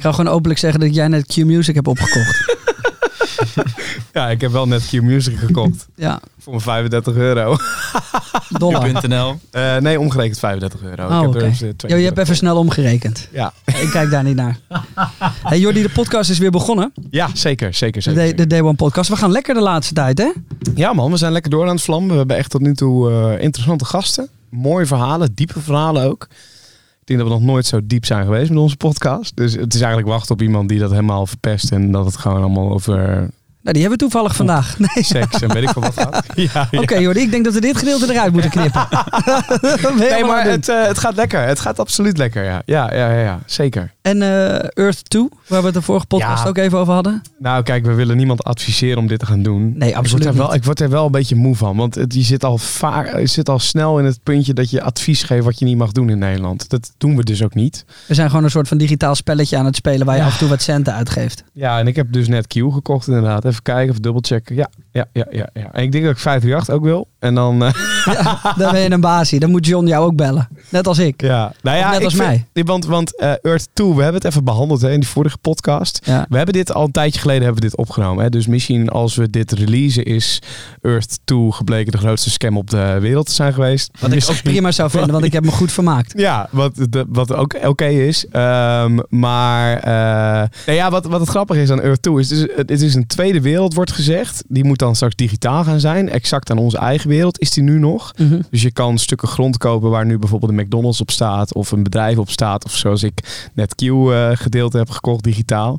Ik ga gewoon openlijk zeggen dat jij net Q-Music hebt opgekocht. Ja, ik heb wel net Q-Music gekocht. Ja, Voor mijn 35 euro. dollar. Eh, nee, omgerekend 35 euro. Oh, ik heb er eens, eh, Jo, je hebt even snel omgerekend. Ja. Ik kijk daar niet naar. Hey Jordi, de podcast is weer begonnen. ja, zeker. Zeker, De, zeker. Day- zeker. de Day One podcast. We gaan lekker de laatste tijd, hè? Ja man, we zijn lekker door aan het vlammen. We hebben echt tot nu toe eh, interessante gasten. Mooie verhalen, diepe verhalen ook. Denk dat we nog nooit zo diep zijn geweest met onze podcast. Dus het is eigenlijk wachten op iemand die dat helemaal verpest. En dat het gewoon allemaal over Nou, die hebben we toevallig vandaag. Nee. seks en weet ik veel wat gaat. Ja, ja. Oké Jordi, ik denk dat we dit gedeelte eruit moeten knippen. Nee, maar het, eh, het gaat lekker. Het gaat absoluut lekker, ja. Ja, ja, ja, ja. zeker. En eh, Earth 2, waar we het de vorige podcast Ja. ook even over hadden. Nou, kijk, we willen niemand adviseren om dit te gaan doen. Nee, Ik word, absoluut er wel, ik word er wel een beetje moe van. Want het, je, zit al vaak, je zit al snel in het puntje dat je advies geeft wat je niet mag doen in Nederland. Dat doen we dus ook niet. We zijn gewoon een soort van digitaal spelletje aan het spelen waar je af en toe wat centen uitgeeft. Ja, en ik heb dus net Q gekocht inderdaad. Even kijken of dubbelchecken. Ja, ja, ja, ja, ja. En ik denk dat ik 538 ook wil. En dan... eh, Dan ben je een basie. Dan moet John jou ook bellen. Net als ik. ja, nou ja, Of net als vind- mij. Want, want eh, Earth 2, we hebben het even behandeld hè, in die vorige podcast. Ja. We hebben dit al een tijdje geleden hebben we dit opgenomen. Hè? Dus misschien als we dit releasen is Earth 2 gebleken de grootste scam op de wereld te zijn geweest. Wat ik ook prima zou vinden, want ik heb me goed vermaakt. Ja, wat, de- wat ook oké is. Ehm, maar eh, nou ja, wat, wat het grappige is aan Earth 2 is, dus, het is een tweede wereld wordt gezegd. Die moet dan straks digitaal gaan zijn. Exact aan onze eigen wereld is die nu nog. Mhm. Dus je kan stukken grond kopen waar nu bijvoorbeeld een McDonald's op staat. Of een bedrijf op staat. Of zoals ik net Q eh, gedeelte heb gekocht digitaal.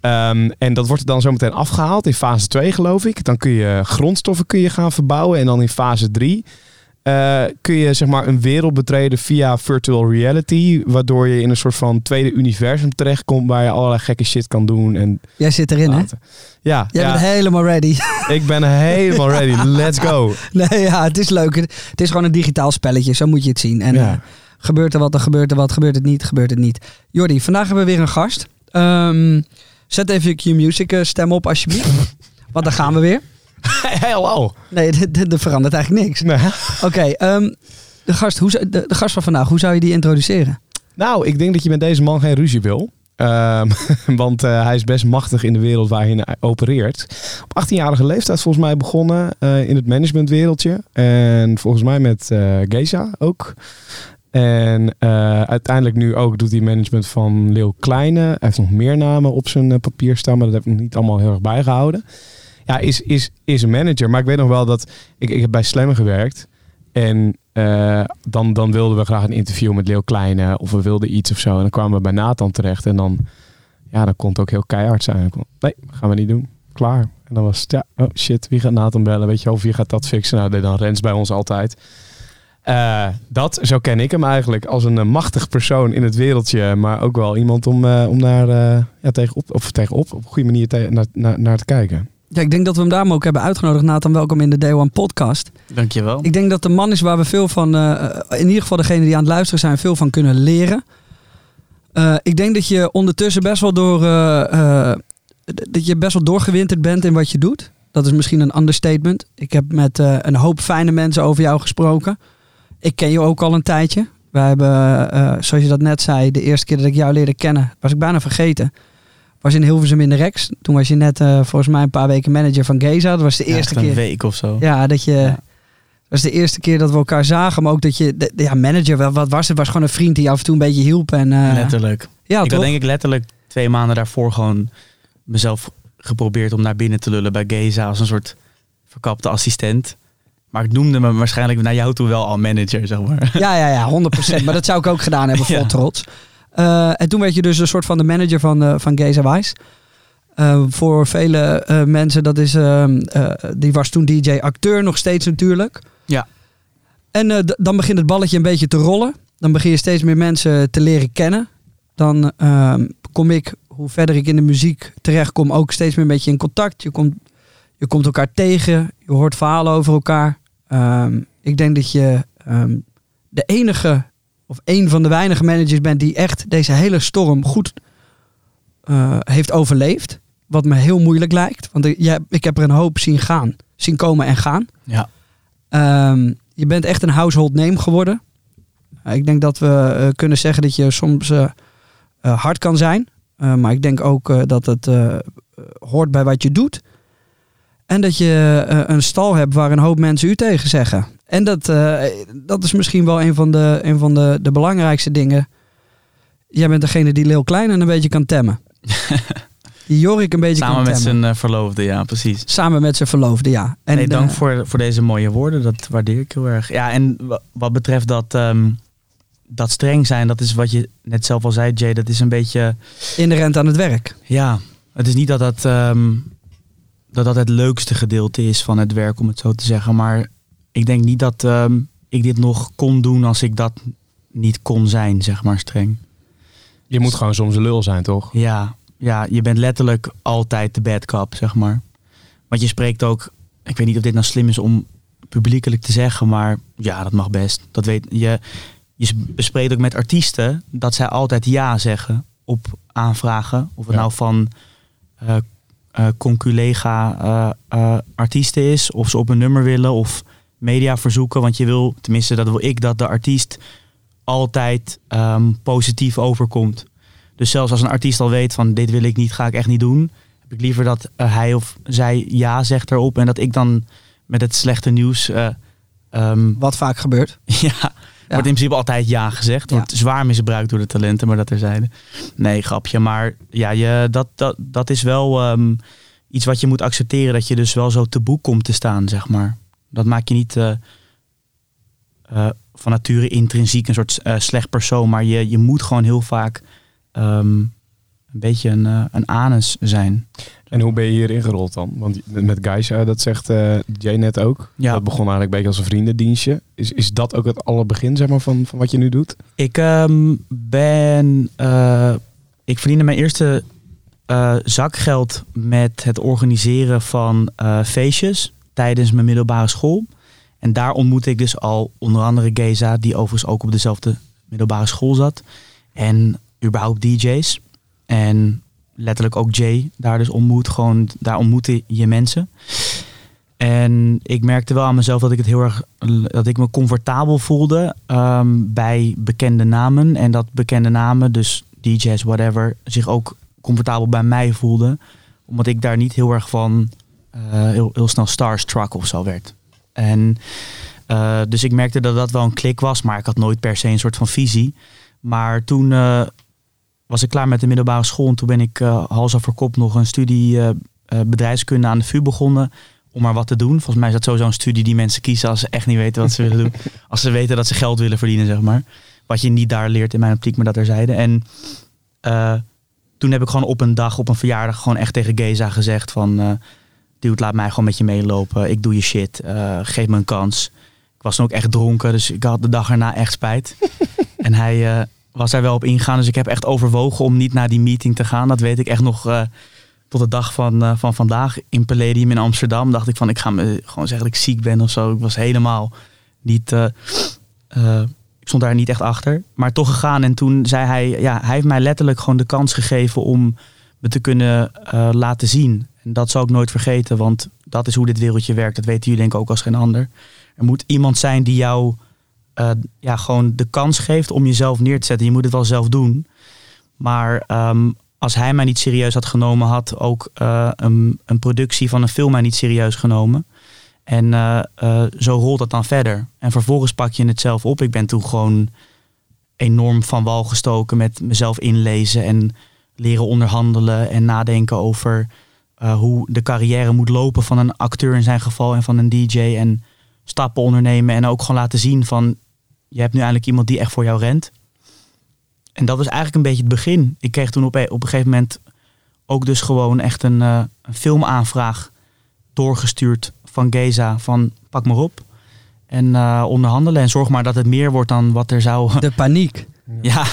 Ehm, en dat wordt er dan zometeen afgehaald in fase 2 geloof ik. Dan kun je grondstoffen kun je gaan verbouwen. En dan in fase 3 eh, kun je zeg maar een wereld betreden via virtual reality. Waardoor je in een soort van tweede universum terechtkomt. Waar je allerlei gekke shit kan doen. En Jij zit erin, hè? Ja, Jij ja bent helemaal ready. ik ben helemaal ready. Let's go. nee, ja, het is leuk. Het is gewoon een digitaal spelletje. Zo moet je het zien. En Ja. eh, gebeurt er wat, dan gebeurt er wat. Gebeurt het niet, gebeurt het niet. Jordi, vandaag hebben we weer een gast. Ehm, zet even je Q-Music eh, stem op, alsjeblieft. Want dan gaan we weer. Hello. Nee, er verandert eigenlijk niks. Nee. Oké, ehm, de, gast, hoe, de, de gast van vandaag, hoe zou je die introduceren? Nou, ik denk dat je met deze man geen ruzie wil. Ehm, want eh, hij is best machtig in de wereld waarin hij opereert. Op 18-jarige leeftijd volgens mij begonnen eh, in het managementwereldje. En volgens mij met Geza ook. En uiteindelijk nu ook doet hij management van Leeuw Kleine. Hij heeft nog meer namen op zijn papier staan, maar dat heb ik nog niet allemaal heel erg bijgehouden. Is, is, is een manager. Maar ik weet nog wel dat ik, ik heb bij Slam gewerkt. En eh, dan, dan wilden we graag een interview met Leeuw Kleine. Of we wilden iets of zo. En dan kwamen we bij Nathan terecht. En dan, ja, dan kon het ook heel keihard zijn. Nee, gaan we niet doen. Klaar. En dan was het, ja, oh shit, wie gaat Nathan bellen? Weet je, of wie gaat dat fixen? Nou, dan Rens bij ons altijd. Eh, dat, zo ken ik hem eigenlijk. Als een eh, machtig persoon in het wereldje. Maar ook wel iemand om, om naar, eh, ja, tegenop, of tegenop, op een goede manier naar, naar, naar te kijken. Ja, ik denk dat we hem daarom ook hebben uitgenodigd. Nathan, welkom in de Day One podcast. Dankjewel. Ik denk dat de man is waar we veel van, eh, in ieder geval degene die aan het luisteren zijn, veel van kunnen leren. Eh, ik denk dat je ondertussen best wel door, eh, dat je best wel doorgewinterd bent in wat je doet. Dat is misschien een understatement. Ik heb met een hoop fijne mensen over jou gesproken. Ik ken je ook al een tijdje. We hebben, zoals je dat net zei, de eerste keer dat ik jou leerde kennen, was ik bijna vergeten. Was in Hilversum in de Rex. Toen was je net eh, volgens mij een paar weken manager van Geza. Dat was de Ja, eerste keer. een week of zo. Ja, dat je. Ja. Dat was de eerste keer dat we elkaar zagen, maar ook dat je, de, ja, manager, wel- wat was het? Was gewoon een vriend die af en toe een beetje hielp. En, eh, Letterlijk. Ja, ik toch? had denk ik letterlijk twee maanden daarvoor gewoon mezelf geprobeerd om naar binnen te lullen bij Geza als een soort verkapte assistent. Maar ik noemde me waarschijnlijk naar jou toe wel al manager, zeg maar. Ja, ja, ja, 100%. maar dat zou ik ook gedaan hebben, vol Ja. trots. Eh, en toen werd je dus een soort van de manager van, eh van Geza Wise. Eh, voor vele eh, mensen, dat is, ehm, eh, die was toen DJ-acteur nog steeds natuurlijk. Ja. En dan begint het balletje een beetje te rollen. Dan begin je steeds meer mensen te leren kennen. Dan ehm, kom ik hoe verder ik in de muziek terechtkom, ook steeds meer een beetje in contact. Je komt, je komt elkaar tegen, je hoort verhalen over elkaar. Ehm, ik denk dat je de enige of een van de weinige managers bent die echt deze hele storm goed eh, heeft overleefd. Wat me heel moeilijk lijkt. Want ik, ja, ik heb er een hoop zien gaan. Zien komen en gaan. Ja. Ehm, je bent echt een household name geworden. Eh, ik denk dat we eh, kunnen zeggen dat je soms hard kan zijn. Maar ik denk ook dat het hoort bij wat je doet. En dat je een stal hebt waar een hoop mensen u tegen zeggen. En dat, eh, dat is misschien wel een van, de, een van de, de belangrijkste dingen. Jij bent degene die Leeuw Klein een beetje kan temmen. die Jorik een beetje Samen kan met temmen. zijn eh, verloofde, ja, precies. Samen met zijn verloofde, ja. En, nee, dank eh, voor, voor deze mooie woorden. Dat waardeer ik heel erg. Ja, en wa- wat betreft dat, ehm, dat streng zijn, dat is wat je net zelf al zei, Jay. Dat is een beetje. inherent aan het werk. Ja, het is niet dat dat, ehm, dat dat het leukste gedeelte is van het werk, om het zo te zeggen. Maar ik denk niet dat ehm, ik dit nog kon doen als ik dat niet kon zijn, zeg maar streng. Je moet gewoon soms een lul zijn, toch? Ja, ja, je bent letterlijk altijd de bad cop, zeg maar. Want je spreekt ook, ik weet niet of dit nou slim is om publiekelijk te zeggen, maar ja, dat mag best. Dat weet je. Je bespreekt ook met artiesten dat zij altijd ja zeggen op aanvragen. Of het Ja. nou van eh, conculega eh, artiesten is, of ze op een nummer willen, of media verzoeken. Want je wil, tenminste dat wil ik, dat de artiest altijd ehm, positief overkomt. Dus zelfs als een artiest al weet van dit wil ik niet, ga ik echt niet doen. Heb ik liever dat eh, hij of zij ja zegt erop. En dat ik dan met het slechte nieuws. eh, ehm, Wat vaak gebeurt. ja, wordt in principe altijd ja gezegd. Ja. Wordt zwaar misbruikt door de talenten, maar dat terzijde. Nee, grapje. Maar ja, je, dat, dat, dat is wel ehm, iets wat je moet accepteren. Dat je dus wel zo te boek komt te staan, zeg maar. Dat maak je niet eh, eh, van nature intrinsiek een soort eh, slecht persoon. Maar je, je moet gewoon heel vaak ehm, een beetje een, een anus zijn. En hoe ben je hierin gerold dan? Want met Geisha, dat zegt eh Jay net ook. Ja. Dat begon eigenlijk een beetje als een vriendendienstje. Is, is dat ook het allerbegin zeg maar, van, van wat je nu doet? Ik ehm, ben. ik verdiende mijn eerste zakgeld met het organiseren van feestjes tijdens mijn middelbare school. En daar ontmoette ik dus al onder andere Geza, die overigens ook op dezelfde middelbare school zat. En überhaupt DJ's. En letterlijk ook Jay daar dus ontmoet. Gewoon, daar ontmoette je mensen. En ik merkte wel aan mezelf dat ik het heel erg dat ik me comfortabel voelde ehm, bij bekende namen. En dat bekende namen, dus DJ's, whatever, zich ook comfortabel bij mij voelden. Omdat ik daar niet heel erg van heel, heel snel starstruck of zo werd. En eh, dus ik merkte dat dat wel een klik was, maar ik had nooit per se een soort van visie. Maar toen eh, was ik klaar met de middelbare school en toen ben ik eh, hals over kop nog een studie eh, eh, bedrijfskunde aan de VU begonnen om maar wat te doen. Volgens mij is dat sowieso een studie die mensen kiezen als ze echt niet weten wat ze willen doen. Als ze weten dat ze geld willen verdienen, zeg maar. Wat je niet daar leert in mijn optiek, maar dat er zeiden. En eh, toen heb ik gewoon op een dag, op een verjaardag, gewoon echt tegen Geza gezegd van... dude, laat mij gewoon met je meelopen. Ik doe je shit. eh, geef me een kans. Ik was toen ook echt dronken, dus ik had de dag erna echt spijt. en hij eh, was er wel op ingegaan. Dus ik heb echt overwogen om niet naar die meeting te gaan. Dat weet ik echt nog... eh, tot de dag van, van vandaag in Palladium in Amsterdam dacht ik van ik ga me gewoon zeggen dat ik ziek ben of zo. Ik was helemaal niet, ik stond daar niet echt achter. Maar toch gegaan en toen zei hij, ja, hij heeft mij letterlijk gewoon de kans gegeven om me te kunnen laten zien. En dat zal ik nooit vergeten, want dat is hoe dit wereldje werkt. Dat weten jullie denk ik ook als geen ander. Er moet iemand zijn die jou eh, ja, gewoon de kans geeft om jezelf neer te zetten. Je moet het wel zelf doen. Maar ehm, als hij mij niet serieus had genomen, had ook eh, een, een productie van een film mij niet serieus genomen. En eh, zo rolt dat dan verder. En vervolgens pak je het zelf op. Ik ben toen gewoon enorm van wal gestoken met mezelf inlezen en leren onderhandelen en nadenken over eh, hoe de carrière moet lopen van een acteur in zijn geval en van een DJ. En stappen ondernemen en ook gewoon laten zien van je hebt nu eigenlijk iemand die echt voor jou rent. En dat was eigenlijk een beetje het begin. Ik kreeg toen op een, op een gegeven moment ook dus gewoon echt een, eh, een filmaanvraag doorgestuurd van Geza van pak maar op. En eh, onderhandelen en zorg maar dat het meer wordt dan wat er zou... De paniek. ja,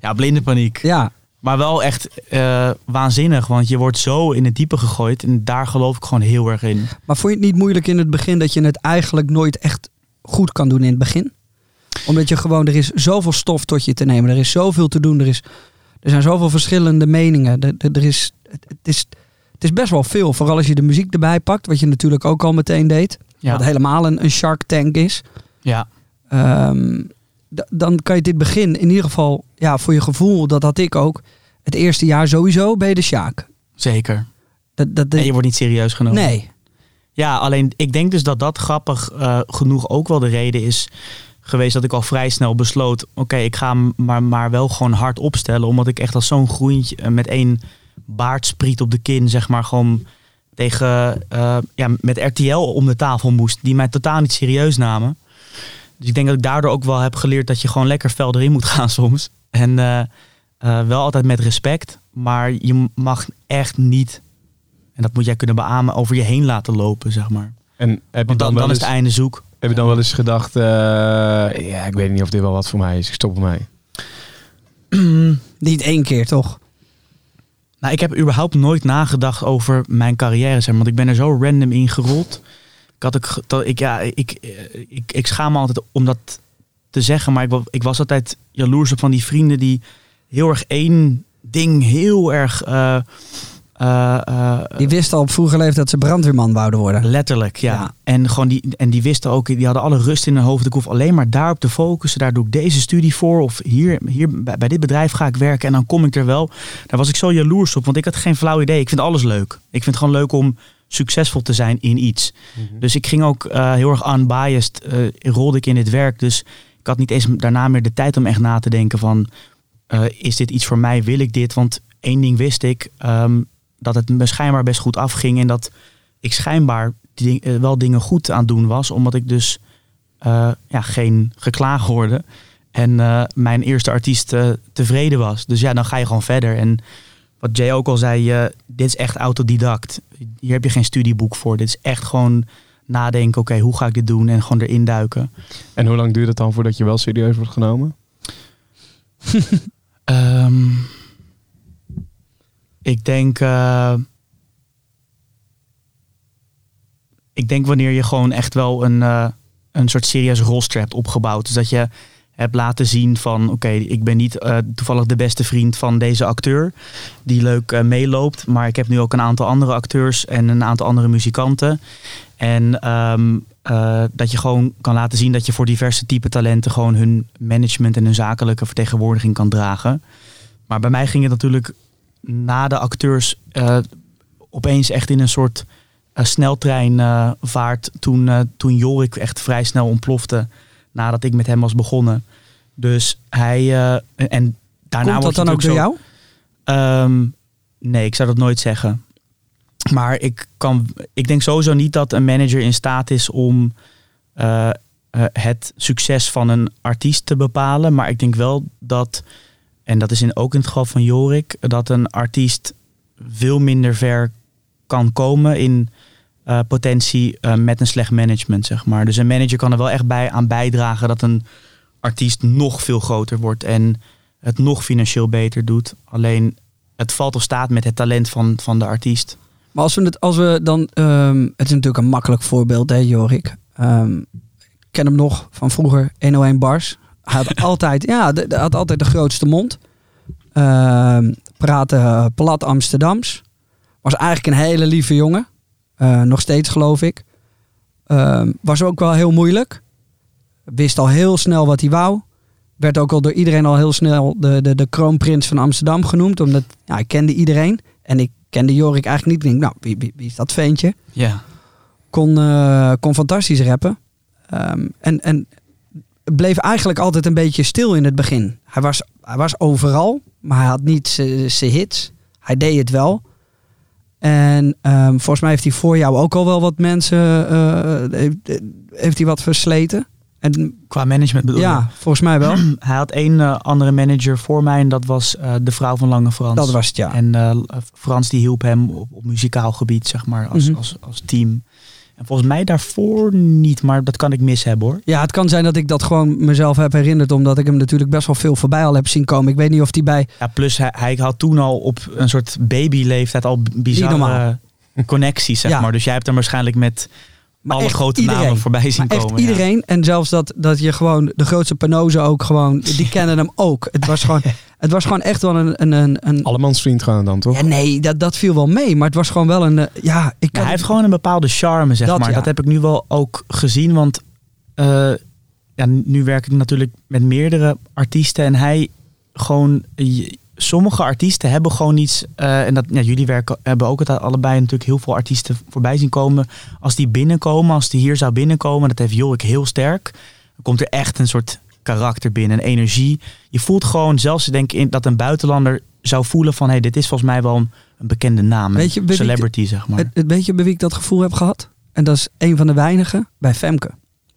ja, blinde paniek. Ja, Maar wel echt eh, waanzinnig, want je wordt zo in het diepe gegooid. En daar geloof ik gewoon heel erg in. Maar vond je het niet moeilijk in het begin dat je het eigenlijk nooit echt goed kan doen in het begin? Omdat je gewoon, er is zoveel stof tot je te nemen. Er is zoveel te doen. Er, is, er zijn zoveel verschillende meningen. Er, er, er is, het, is, het is best wel veel. Vooral als je de muziek erbij pakt. Wat je natuurlijk ook al meteen deed. Ja. Wat helemaal een, een Shark Tank is. Ja, Ehm, dan kan je dit begin in ieder geval, ja, voor je gevoel, dat had ik ook. Het eerste jaar sowieso ben je de Sjaak. zeker. Dat, dat, En je wordt niet serieus genomen. nee, Ja, alleen ik denk dus dat dat grappig eh, genoeg ook wel de reden is geweest dat ik al vrij snel besloot: oké, ik ga hem maar, maar wel gewoon hard opstellen. Omdat ik echt als zo'n groentje eh, met één baardspriet op de kin, zeg maar, gewoon tegen eh, ja, met RTL om de tafel moest, die mij totaal niet serieus namen. Dus ik denk dat ik daardoor ook wel heb geleerd dat je gewoon lekker fel erin moet gaan soms. En eh, eh, wel altijd met respect, maar je mag echt niet, en dat moet jij kunnen beamen, over je heen laten lopen, zeg maar. En heb je Want dan, dan, is het einde zoek. heb je dan wel eens gedacht, eh, ja, ik weet niet of dit wel wat voor mij is. Ik stop ermee. niet één keer toch? Nou, ik heb überhaupt nooit nagedacht over mijn carrière, zeg maar, want ik ben er zo random in gerold. Ik, had ook, ge- dat ik, ja, ik, eh, ik, ik schaam me altijd om dat te zeggen, maar ik, ik was altijd jaloers op van die vrienden die heel erg één ding heel erg... eh, eh, Die wist al op vroege leeftijd dat ze brandweerman wouden worden. Letterlijk, ja. Ja. En, gewoon die, en die wisten ook, die hadden alle rust in hun hoofd. Ik hoef alleen maar daarop te focussen. Daar doe ik deze studie voor. Of hier, hier bij, bij dit bedrijf ga ik werken en dan kom ik er wel. Daar was ik zo jaloers op, want ik had geen flauw idee. Ik vind alles leuk. Ik vind het gewoon leuk om succesvol te zijn in iets. Dus ik ging ook eh, heel erg unbiased, eh rolde ik in dit werk. Dus ik had niet eens daarna meer de tijd om echt na te denken van... eh, is dit iets voor mij? Wil ik dit? Want één ding wist ik, ehm, dat het me schijnbaar best goed afging. En dat ik schijnbaar ding- wel dingen goed aan het doen was. Omdat ik dus ja, geen geklaag hoorde. En mijn eerste artiest tevreden was. Dus ja, dan ga je gewoon verder. En wat Jay ook al zei, dit is echt autodidact. Hier heb je geen studieboek voor. Dit is echt gewoon nadenken, oké, hoe ga ik dit doen? En gewoon erin duiken. En hoe lang duurt het dan voordat je wel serieus wordt genomen? Ehm, ik denk. eh, ik denk wanneer je gewoon echt wel een, eh, een soort serieus roster hebt opgebouwd. Dus dat je hebt laten zien van oké, ik ben niet eh, toevallig de beste vriend van deze acteur die leuk eh, meeloopt. Maar ik heb nu ook een aantal andere acteurs en een aantal andere muzikanten. En ehm, eh, dat je gewoon kan laten zien dat je voor diverse type talenten gewoon hun management en hun zakelijke vertegenwoordiging kan dragen. Maar bij mij ging het natuurlijk na de acteurs opeens echt in een soort sneltreinvaart toen, toen Jorik echt vrij snel ontplofte nadat ik met hem was begonnen. Dus hij eh, en daarna Komt dat dan ook door jou? zo- Ehm, nee, ik zou dat nooit zeggen. Maar ik, kan, ik denk sowieso niet dat een manager in staat is om eh, eh, het succes van een artiest te bepalen. Maar ik denk wel dat, en dat is in, ook in het geval van Jorik, dat een artiest veel minder ver kan komen in eh, potentie eh, met een slecht management, zeg maar. Dus een manager kan er wel echt bij aan bijdragen dat een artiest nog veel groter wordt en het nog financieel beter doet. Alleen het valt of staat met het talent van, van de artiest. Maar als we, het, als we dan, ehm, het is natuurlijk een makkelijk voorbeeld, hè, Jorik. Ehm, ik ken hem nog van vroeger, 101 Bars. Hij had altijd, ja, de, de- had altijd de grootste mond. Ehm praatte eh, plat Amsterdams. Was eigenlijk een hele lieve jongen. Eh, nog steeds, geloof ik. Ehm, was ook wel heel moeilijk. Wist al heel snel wat hij wou. Werd ook al door iedereen al heel snel de, de, de kroonprins van Amsterdam genoemd. Omdat ja, ik kende iedereen. En ik kende Jorik eigenlijk niet. Ik denk, nou, wie, wie, wie is dat ventje? Ja. Kon, eh, kon fantastisch rappen. Ehm, en, en bleef eigenlijk altijd een beetje stil in het begin. Hij was, hij was overal, maar hij had niet zijn hits. Hij deed het wel. En ehm, volgens mij heeft hij voor jou ook al wel wat mensen... eh, heeft, heeft hij wat versleten. En Qua management bedoel je? ja, volgens mij wel. Hij had één eh, andere manager voor mij en dat was eh, de vrouw van Lange Frans. Dat was het, ja. En eh, Frans die hielp hem op, op muzikaal gebied, zeg maar, als, Mhm. als, als team. En volgens mij daarvoor niet, maar dat kan ik mis hebben hoor. Ja, het kan zijn dat ik dat gewoon mezelf heb herinnerd. Omdat ik hem natuurlijk best wel veel voorbij al heb zien komen. Ik weet niet of die bij... Ja, plus hij, hij had toen al op een soort babyleeftijd al bizarre connecties, zeg Ja. maar. Dus jij hebt hem waarschijnlijk met Maar alle echt grote iedereen. namen voorbij zien Maar echt komen. ja. iedereen. En zelfs dat, dat je gewoon de grootste panozen ook gewoon... Die kennen hem ook. Het was gewoon, het was gewoon echt wel een... een, een, een Allemans vriend gaan dan, toch? ja, nee, dat, dat viel wel mee. Maar het was gewoon wel een... eh, Ja, ik Ja, hij heeft gewoon een bepaalde charme, zeg Dat, maar. ja. Dat heb ik nu wel ook gezien, want eh, ja, nu werk ik natuurlijk met meerdere artiesten en hij gewoon... je- Sommige artiesten hebben gewoon iets, eh, en dat ja, jullie werken, hebben ook het allebei natuurlijk heel veel artiesten voorbij zien komen. Als die binnenkomen, als die hier zou binnenkomen, dat heeft Jorik heel sterk, dan komt er echt een soort karakter binnen, een energie. Je voelt gewoon, zelfs denk ik dat een buitenlander zou voelen van, hé, hey, dit is volgens mij wel een, een bekende naam, Weet een je, ik- celebrity, zeg maar. Het, het, weet je bij wie ik dat gevoel heb gehad? En dat is een van de weinigen bij Femke.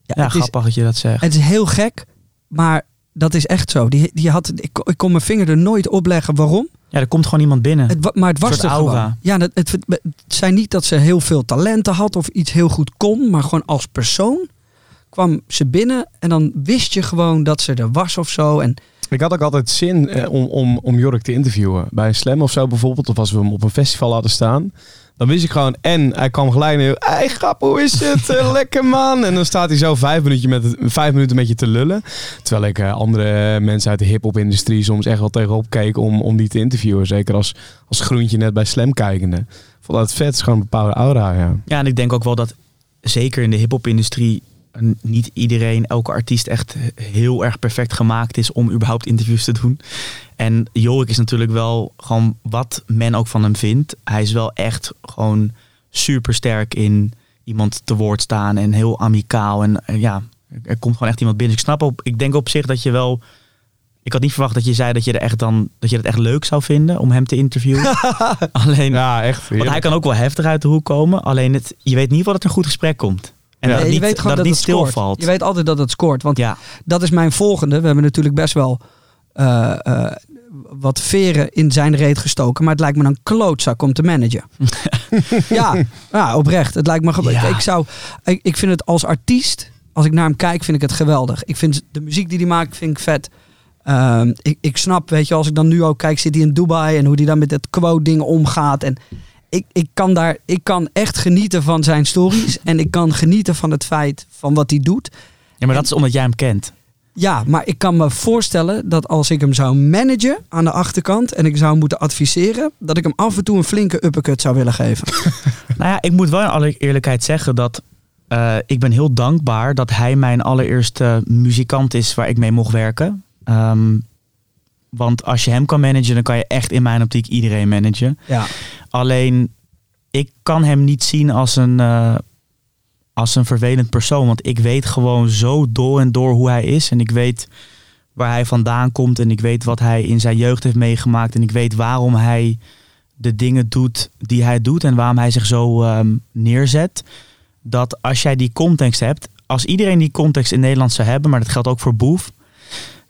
Ja, Ja, het, is, grappig dat je dat zegt. het is heel gek, maar dat is echt zo. Die, die had, ik, kon- ik kon mijn vinger er nooit op leggen waarom. Ja, er komt gewoon iemand binnen. Het, maar het was soort er aura. gewoon. Ja, het, het, het zei niet dat ze heel veel talenten had of iets heel goed kon, maar gewoon als persoon kwam ze binnen en dan wist je gewoon dat ze er was of zo. En Ik had ook altijd zin eh, om, om, om Jork te interviewen. Bij een slam of zo bijvoorbeeld. Of als we hem op een festival hadden staan. Dan wist ik gewoon. En hij kwam gelijk naar je. Hey grap, hoe is het? Eh, Lekker man. En dan staat hij zo vijf, minuutje met het, vijf minuten met je te lullen. Terwijl ik eh, andere mensen uit de hip-hop industrie soms echt wel tegenop keek om, om die te interviewen. Zeker als, als groentje net bij slam kijkende. Vond dat vet. Het is gewoon een bepaalde aura. Ja. Ja, en ik denk ook wel dat zeker in de hip-hop-industrie eh, niet iedereen, elke artiest echt heel erg perfect gemaakt is om überhaupt interviews te doen. En Jorik is natuurlijk wel gewoon wat men ook van hem vindt. Hij is wel echt gewoon super sterk in iemand te woord staan en heel amicaal. En eh, ja, er komt gewoon echt iemand binnen. Dus ik snap op, ik denk op zich dat je wel. Ik had niet verwacht dat je zei dat je er echt dan dat je het echt leuk zou vinden om hem te interviewen. Alleen Ja, echt. want hij kan ook wel heftig uit de hoek komen. Alleen het, je weet in ieder geval dat er een goed gesprek komt. En Ja. dat je het niet, weet gewoon dat dat, het het niet stilvalt. Je weet altijd dat het scoort. Want ja, dat is mijn volgende. We hebben natuurlijk best wel eh, eh, wat veren in zijn reet gestoken. Maar het lijkt me een klootzak om te managen. ja, ja, oprecht. Het lijkt me Ja. Ik, zou, ik, ik vind het als artiest, als ik naar hem kijk, vind ik het geweldig. Ik vind de muziek die hij maakt, vind ik vet. Ehm, ik, ik snap, weet je, als ik dan nu ook kijk, zit hij in Dubai en hoe hij dan met het quote-ding omgaat. En ik, ik, kan daar, ik kan echt genieten van zijn stories. en ik kan genieten van het feit van wat hij doet. ja, maar dat is omdat jij hem kent. Ja, maar ik kan me voorstellen dat als ik hem zou managen aan de achterkant en ik zou moeten adviseren, dat ik hem af en toe een flinke uppercut zou willen geven. Nou ja, ik moet wel in alle eerlijkheid zeggen dat eh, ik ben heel dankbaar dat hij mijn allereerste muzikant is waar ik mee mocht werken. Ehm, want als je hem kan managen, dan kan je echt in mijn optiek iedereen managen. Ja. Alleen, ik kan hem niet zien als een, eh, als een vervelend persoon. Want ik weet gewoon zo door en door hoe hij is. En ik weet waar hij vandaan komt. En ik weet wat hij in zijn jeugd heeft meegemaakt. En ik weet waarom hij de dingen doet die hij doet. En waarom hij zich zo ehm, neerzet. Dat als jij die context hebt. Als iedereen die context in Nederland zou hebben. Maar dat geldt ook voor Boef.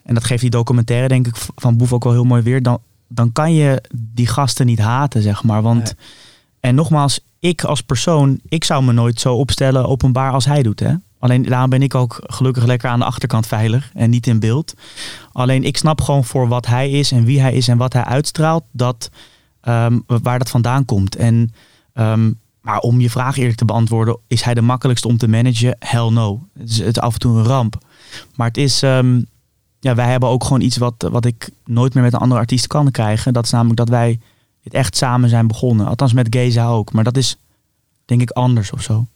En dat geeft die documentaire denk ik van Boef ook wel heel mooi weer. Dan, dan kan je die gasten niet haten, zeg maar. Want, Nee. en nogmaals, ik als persoon, ik zou me nooit zo opstellen openbaar als hij doet. Hè? Alleen daarom ben ik ook gelukkig lekker aan de achterkant veilig en niet in beeld. Alleen ik snap gewoon voor wat hij is en wie hij is en wat hij uitstraalt, dat, ehm, waar dat vandaan komt. En, ehm, maar om je vraag eerlijk te beantwoorden, is hij de makkelijkste om te managen? Hell no. Het is, af en toe een ramp. Maar het is, ehm, ja, wij hebben ook gewoon iets wat, wat ik nooit meer met een andere artiest kan krijgen. Dat is namelijk dat wij het echt samen zijn begonnen. Althans met Geza ook. Maar dat is denk ik anders of zo.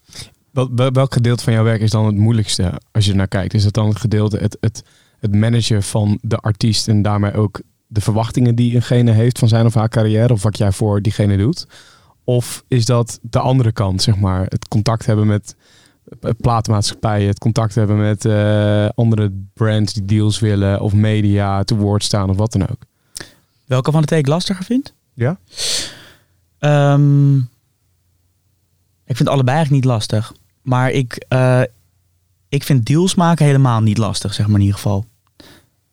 Wel- wel- Welk gedeelte van jouw werk is dan het moeilijkste als je naar kijkt? Is dat dan het gedeelte, het, het, het managen van de artiest en daarmee ook de verwachtingen die eengene heeft van zijn of haar carrière of wat jij voor diegene doet? Of is dat de andere kant, zeg maar, het contact hebben met eh, platenmaatschappijen, het contact hebben met eh, andere brands die deals willen of media te woord staan of wat dan ook? Welke van de twee ik lastiger vind? Ja? Ehm, ik vind allebei eigenlijk niet lastig. Maar ik, eh, ik vind deals maken helemaal niet lastig, zeg maar in ieder geval.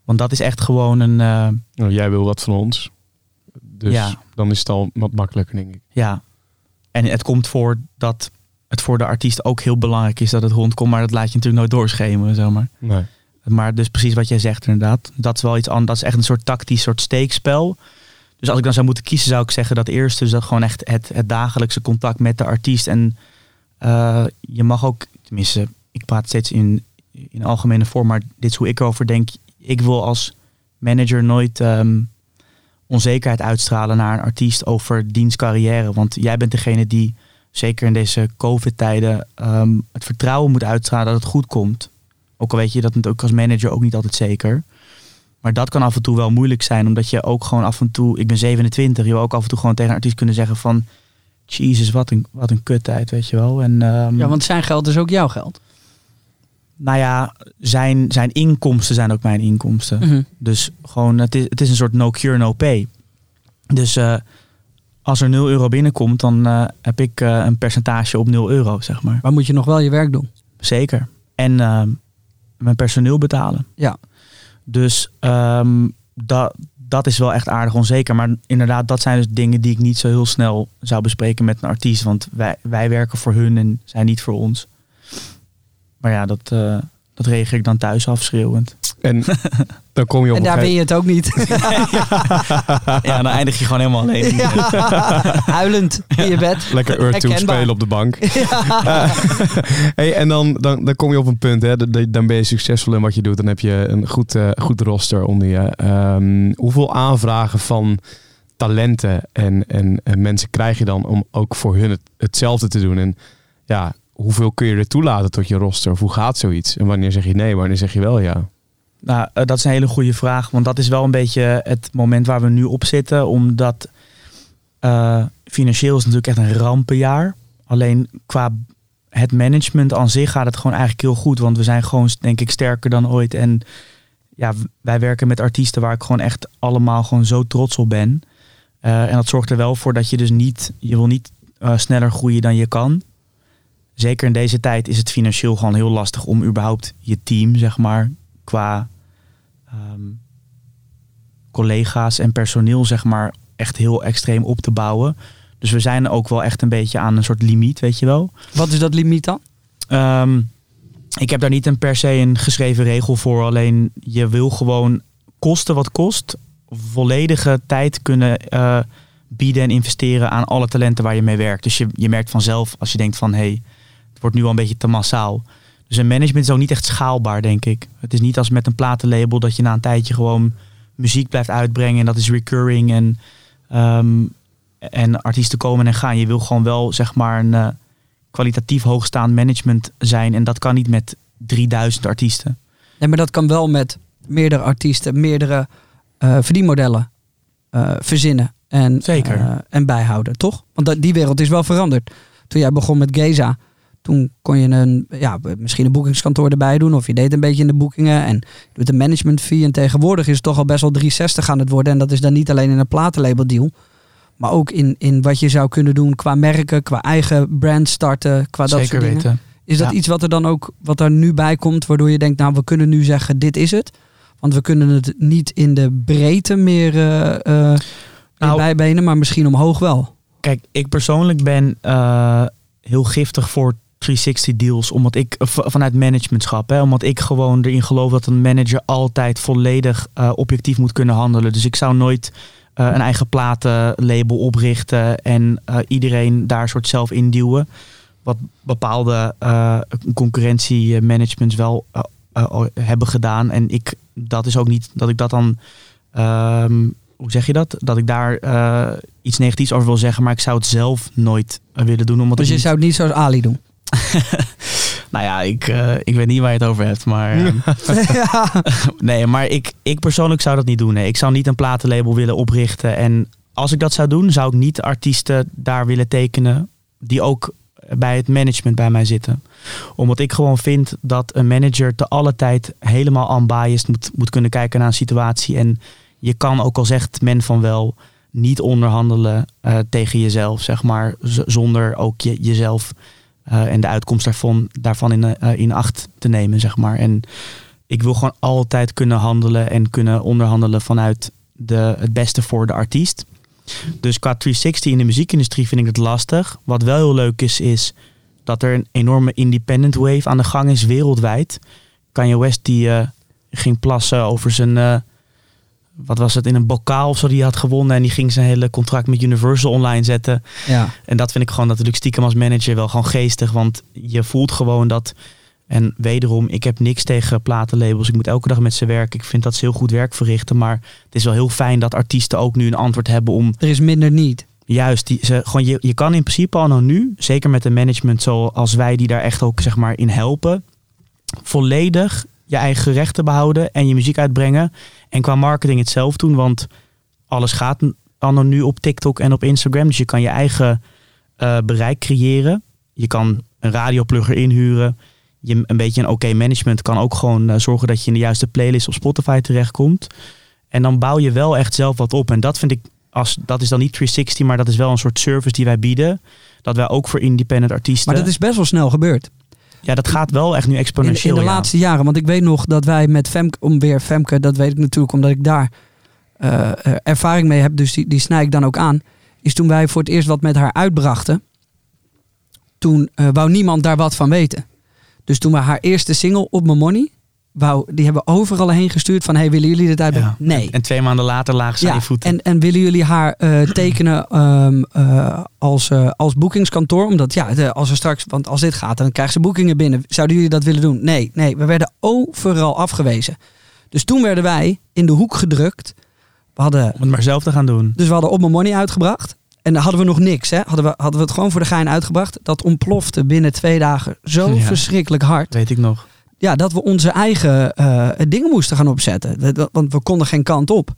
Want dat is echt gewoon een... eh, Nou, jij wil wat van ons. Dus Ja. dan is het al wat makkelijker, denk ik. Ja. En het komt voor dat het voor de artiest ook heel belangrijk is dat het rondkomt. Maar dat laat je natuurlijk nooit doorschemeren, zeg maar. Nee. Maar dus precies wat jij zegt inderdaad. Dat is wel iets anders. Dat is echt een soort tactisch soort steekspel. Dus als ik dan zou moeten kiezen, zou ik zeggen dat eerste. Dus dat gewoon echt het, het dagelijkse contact met de artiest. En eh, je mag ook, tenminste, ik praat steeds in, in algemene vorm, maar dit is hoe ik erover denk. Ik wil als manager nooit ehm, onzekerheid uitstralen naar een artiest over diens carrière. Want jij bent degene die, zeker in deze COVID-tijden, ehm, het vertrouwen moet uitstralen dat het goed komt. Ook al weet je dat natuurlijk als manager ook niet altijd zeker. Maar dat kan af en toe wel moeilijk zijn, omdat je ook gewoon af en toe, ik ben 27, je wil ook af en toe gewoon tegen een artiest kunnen zeggen van, Jezus, wat een, wat een kuttijd, weet je wel. En, ehm, Ja, want zijn geld is ook jouw geld. Nou ja, zijn, zijn inkomsten zijn ook mijn inkomsten. Mhm. Dus gewoon, het is, het is een soort no cure, no pay. Dus eh, als er 0 euro binnenkomt, dan eh, heb ik eh, een percentage op 0 euro, zeg maar. Maar moet je nog wel je werk doen. Zeker. En ehm, mijn personeel betalen. Ja. Dus ehm, dat, dat is wel echt aardig onzeker. Maar inderdaad, dat zijn dus dingen die ik niet zo heel snel zou bespreken met een artiest. Want wij, wij werken voor hun en zij niet voor ons. Maar ja, dat, eh, dat reageer ik dan thuis afschreeuwend. En dan kom je op En daar ben je het ook niet. Ja, dan eindig je gewoon helemaal alleen. Huilend in je bed. Lekker Earth 2 Herkenbaar. spelen op de bank. Hey, en dan, dan, dan kom je op een punt, hè, dan ben je succesvol in wat je doet. Dan heb je een goed, eh, goed roster onder je. Ehm, hoeveel aanvragen van talenten en, en, en mensen krijg je dan om ook voor hun het, hetzelfde te doen? En ja, hoeveel kun je er toelaten tot je roster? Of hoe gaat zoiets? En wanneer zeg je nee, wanneer zeg je wel ja? Nou, eh, dat is een hele goede vraag. Want dat is wel een beetje het moment waar we nu op zitten. Omdat eh, financieel is natuurlijk echt een rampenjaar. Alleen qua het management aan zich gaat het gewoon eigenlijk heel goed. Want we zijn gewoon, denk ik, sterker dan ooit. En ja, wij werken met artiesten waar ik gewoon echt allemaal gewoon zo trots op ben. Eh, en dat zorgt er wel voor dat je dus niet, je wil niet sneller groeien dan je kan. Zeker in deze tijd is het financieel gewoon heel lastig om überhaupt je team, zeg maar, qua ehm, collega's en personeel, zeg maar, echt heel extreem op te bouwen. Dus we zijn ook wel echt een beetje aan een soort limiet, weet je wel. Wat is dat limiet dan? Ehm, ik heb daar niet een per se een geschreven regel voor. Alleen je wil gewoon kosten wat kost, volledige tijd kunnen eh, bieden en investeren aan alle talenten waar je mee werkt. Dus je, je merkt vanzelf als je denkt van hé, hey, het wordt nu al een beetje te massaal. Dus een management is ook niet echt schaalbaar, denk ik. Het is niet als met een platenlabel dat je na een tijdje gewoon muziek blijft uitbrengen en dat is recurring en, ehm, en artiesten komen en gaan. Je wil gewoon wel zeg maar een eh, kwalitatief hoogstaand management zijn en dat kan niet met 3000 artiesten. Nee, maar dat kan wel met meerdere artiesten, meerdere eh, verdienmodellen eh, verzinnen en, Zeker. en bijhouden, toch? Want die wereld is wel veranderd. Toen jij begon met Geza, toen kon je een, ja, misschien een boekingskantoor erbij doen. Of je deed een beetje in de boekingen en doet een management fee. En tegenwoordig is het toch al best wel 360 aan het worden. En dat is dan niet alleen in een platenlabel deal. Maar ook in, in wat je zou kunnen doen qua merken, qua eigen brand starten, qua dat Zeker soort dingen. weten. Is dat Ja. iets wat er dan ook wat er nu bij komt, waardoor je denkt, nou, we kunnen nu zeggen, dit is het. Want we kunnen het niet in de breedte meer Nou- bijbenen, maar misschien omhoog wel. Kijk, ik persoonlijk ben eh, heel giftig voor 360 deals, omdat ik v- vanuit managementschap, hè, omdat ik gewoon erin geloof dat een manager altijd volledig eh, objectief moet kunnen handelen. Dus ik zou nooit eh, een eigen platenlabel oprichten en eh, iedereen daar soort zelf induwen. Wat bepaalde eh concurrentiemanagements wel eh, eh, hebben gedaan. En ik, dat is ook niet dat ik dat dan ehm, hoe zeg je dat? Dat ik daar eh, iets negatiefs over wil zeggen, maar ik zou het zelf nooit eh, willen doen. Omdat Dus je niet- zou het niet zoals Ali doen. Nou ja, ik, eh, ik weet niet waar je het over hebt, maar... ehm, nee, maar ik, ik persoonlijk zou dat niet doen. Nee. Ik zou niet een platenlabel willen oprichten. En als ik dat zou doen, zou ik niet artiesten daar willen tekenen die ook bij het management bij mij zitten. Omdat ik gewoon vind dat een manager te alle tijd helemaal unbiased moet, moet kunnen kijken naar een situatie. En je kan, ook al zegt men van wel, niet onderhandelen eh, tegen jezelf, zeg maar. zonder ook je, jezelf eh, en de uitkomst daarvan, daarvan in, eh, in acht te nemen, zeg maar. En ik wil gewoon altijd kunnen handelen en kunnen onderhandelen vanuit de, het beste voor de artiest. Dus qua 360 in de muziekindustrie vind ik het lastig. Wat wel heel leuk is, is dat er een enorme independent wave aan de gang is wereldwijd. Kanye West die eh, ging plassen over zijn, eh, wat was het, in een bokaal of zo die hij had gewonnen. En die ging zijn hele contract met Universal online zetten. Ja. En dat vind ik gewoon natuurlijk stiekem als manager wel gewoon geestig. Want je voelt gewoon dat. En wederom, ik heb niks tegen platenlabels. Ik moet elke dag met ze werken. Ik vind dat ze heel goed werk verrichten. Maar het is wel heel fijn dat artiesten ook nu een antwoord hebben om Er is minder niet. juist die, ze, gewoon je, je kan in principe al nou nu, zeker met een management zoals wij die daar echt ook zeg maar in helpen, volledig je eigen rechten behouden en je muziek uitbrengen. En qua marketing het zelf doen, want alles gaat al nu op TikTok en op Instagram. Dus je kan je eigen eh, bereik creëren. Je kan een radioplugger inhuren. Je, een beetje een oké management kan ook gewoon eh, zorgen dat je in de juiste playlist op Spotify terechtkomt. En dan bouw je wel echt zelf wat op. En dat vind ik, als, dat is dan niet 360, maar dat is wel een soort service die wij bieden. Dat wij ook voor independent artiesten. Maar dat is best wel snel gebeurd. Ja, dat gaat wel echt nu In, exponentieel. in de ja. laatste jaren. Want ik weet nog dat wij met Femke, om weer Femke, dat weet ik natuurlijk omdat ik daar eh, ervaring mee heb. Dus die, die snij ik dan ook aan. Is toen wij voor het eerst wat met haar uitbrachten. Toen eh, wou niemand daar wat van weten. Dus toen we haar eerste single op mijn money. Wou, die hebben we overal heen gestuurd van hey willen jullie dit uitbrengen? Ja. Nee. En twee maanden later lagen ze aan je voeten. En, en willen jullie haar eh, tekenen ehm, eh, als, eh, als boekingskantoor? Omdat ja, de- als er straks, want als dit gaat, dan krijgen ze boekingen binnen. Zouden jullie dat willen doen? Nee, nee, we werden overal afgewezen. Dus toen werden wij in de hoek gedrukt. We hadden, Om het maar zelf te gaan doen. dus we hadden op mijn money uitgebracht. En dan hadden we nog niks. Hè? Hadden, we, hadden we het gewoon voor de gein uitgebracht. Dat ontplofte binnen twee dagen zo Ja. verschrikkelijk hard Weet ik nog. Ja, dat we onze eigen eh, dingen moesten gaan opzetten. Want we konden geen kant op.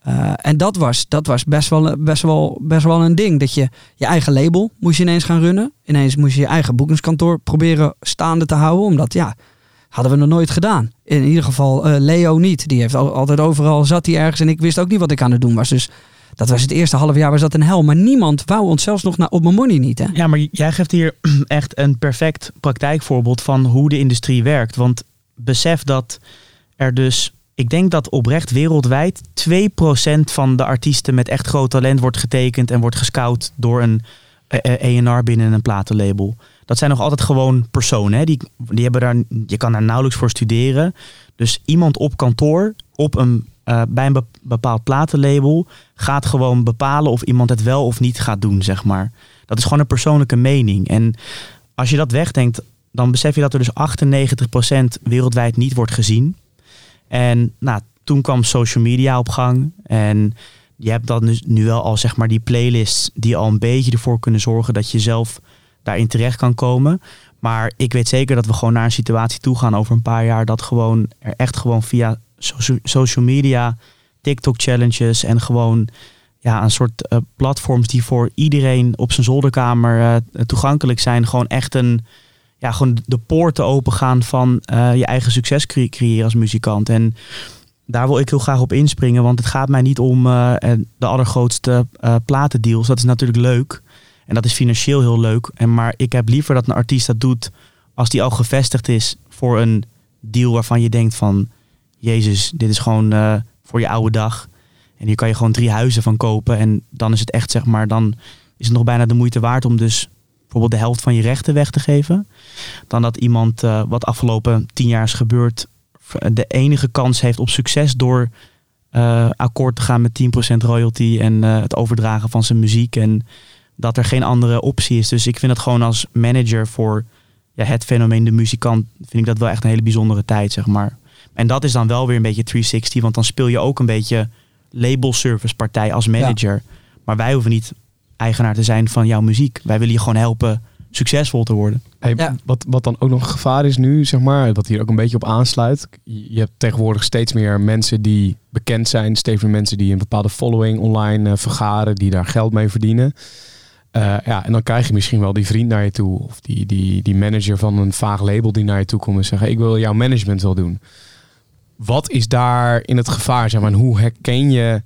Eh, en dat was, dat was best, wel, best, wel, best wel een ding. Dat je je eigen label moest ineens gaan runnen. Ineens moest je je eigen boekingskantoor proberen staande te houden. Omdat ja, hadden we nog nooit gedaan. In ieder geval eh, Leo niet. Die heeft al, altijd overal zat hij ergens. En ik wist ook niet wat ik aan het doen was. Dus dat was het eerste half jaar was dat een hel. Maar niemand wou ons zelfs nog naar op mijn money niet. Hè? Ja, maar jij geeft hier echt een perfect praktijkvoorbeeld van hoe de industrie werkt. Want besef dat er dus, ik denk dat oprecht wereldwijd 2% van de artiesten met echt groot talent wordt getekend en wordt gescout door een eh, ENR binnen een platenlabel. Dat zijn nog altijd gewoon personen. Hè? Die, die hebben daar, je kan daar nauwelijks voor studeren. Dus iemand op kantoor, op een, eh, bij een be- bepaald platenlabel, gaat gewoon bepalen of iemand het wel of niet gaat doen, zeg maar. Dat is gewoon een persoonlijke mening. En als je dat wegdenkt, dan besef je dat er dus 98% wereldwijd niet wordt gezien. En nou, toen kwam social media op gang. En je hebt dan dus nu wel al zeg maar die playlists die al een beetje ervoor kunnen zorgen dat je zelf daarin terecht kan komen. Maar ik weet zeker dat we gewoon naar een situatie toe gaan over een paar jaar dat gewoon er echt gewoon via socia- social media, TikTok challenges en gewoon ja, een soort eh, platforms die voor iedereen op zijn zolderkamer eh, toegankelijk zijn. Gewoon echt een, ja, gewoon de poorten opengaan van eh, je eigen succes cre- creëren als muzikant. En daar wil ik heel graag op inspringen, want het gaat mij niet om de allergrootste eh, platendeals. Dat is natuurlijk leuk en dat is financieel heel leuk. En, maar ik heb liever dat een artiest dat doet als die al gevestigd is voor een deal waarvan je denkt van... Jezus, dit is gewoon eh, voor je oude dag. En hier kan je gewoon drie huizen van kopen. En dan is het echt, zeg maar, dan is het nog bijna de moeite waard om dus bijvoorbeeld de helft van je rechten weg te geven. Dan dat iemand, eh, wat afgelopen tien jaar is gebeurd, de enige kans heeft op succes door eh, akkoord te gaan met 10% royalty en het overdragen van zijn muziek. En dat er geen andere optie is. Dus ik vind het gewoon als manager voor ja, het fenomeen de muzikant, vind ik dat wel echt een hele bijzondere tijd, zeg maar. En dat is dan wel weer een beetje 360, want dan speel je ook een beetje label service partij als manager. Maar wij hoeven niet eigenaar te zijn van jouw muziek. Wij willen je gewoon helpen succesvol te worden. Hey, Ja. wat, wat dan ook nog een gevaar is nu, zeg maar, wat hier ook een beetje op aansluit. Je hebt tegenwoordig steeds meer mensen die bekend zijn, steeds meer mensen die een bepaalde following online eh, vergaren, die daar geld mee verdienen. Eh, ja, en dan krijg je misschien wel die vriend naar je toe, of die, die, die manager van een vaag label die naar je toe komt en zeggen: Ik wil jouw management wel doen. Wat is daar in het gevaar? Zeg maar, en hoe herken je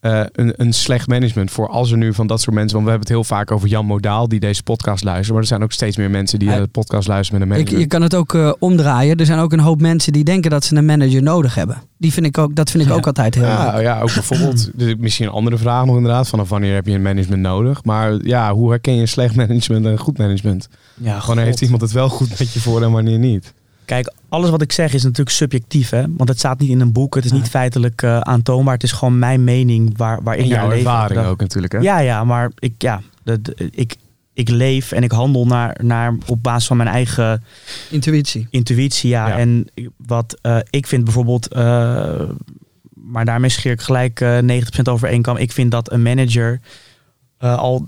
eh, een, een slecht management voor als er nu van dat soort mensen, want we hebben het heel vaak over Jan Modaal die deze podcast luisteren, maar er zijn ook steeds meer mensen die de podcast luisteren met een Ik, management. je kan het ook eh, omdraaien. Er zijn ook een hoop mensen die denken dat ze een manager nodig hebben. Die vind ik ook, dat vind ik Ja. ook altijd heel Ja, leuk. ja, ook bijvoorbeeld, dus misschien een andere vraag nog inderdaad, vanaf wanneer heb je een management nodig? Maar ja, hoe herken je slecht management en goed management? Ja, Wanneer heeft iemand het wel goed met je voor en wanneer niet? Kijk, alles wat ik zeg is natuurlijk subjectief, hè? Want het staat niet in een boek, het is niet feitelijk eh, aantoonbaar. Het is gewoon mijn mening waar, waar ik En naar leef. ervaring Dat- ook natuurlijk, hè? Ja, ja, maar ik, ja, dat, ik, ik leef en ik handel naar, naar, op basis van mijn eigen Intuïtie. intuïtie. Ja. Ja. En wat eh, ik vind bijvoorbeeld, eh, maar daarmee scheer ik gelijk eh 90% over één kam. Ik vind dat een manager eh, al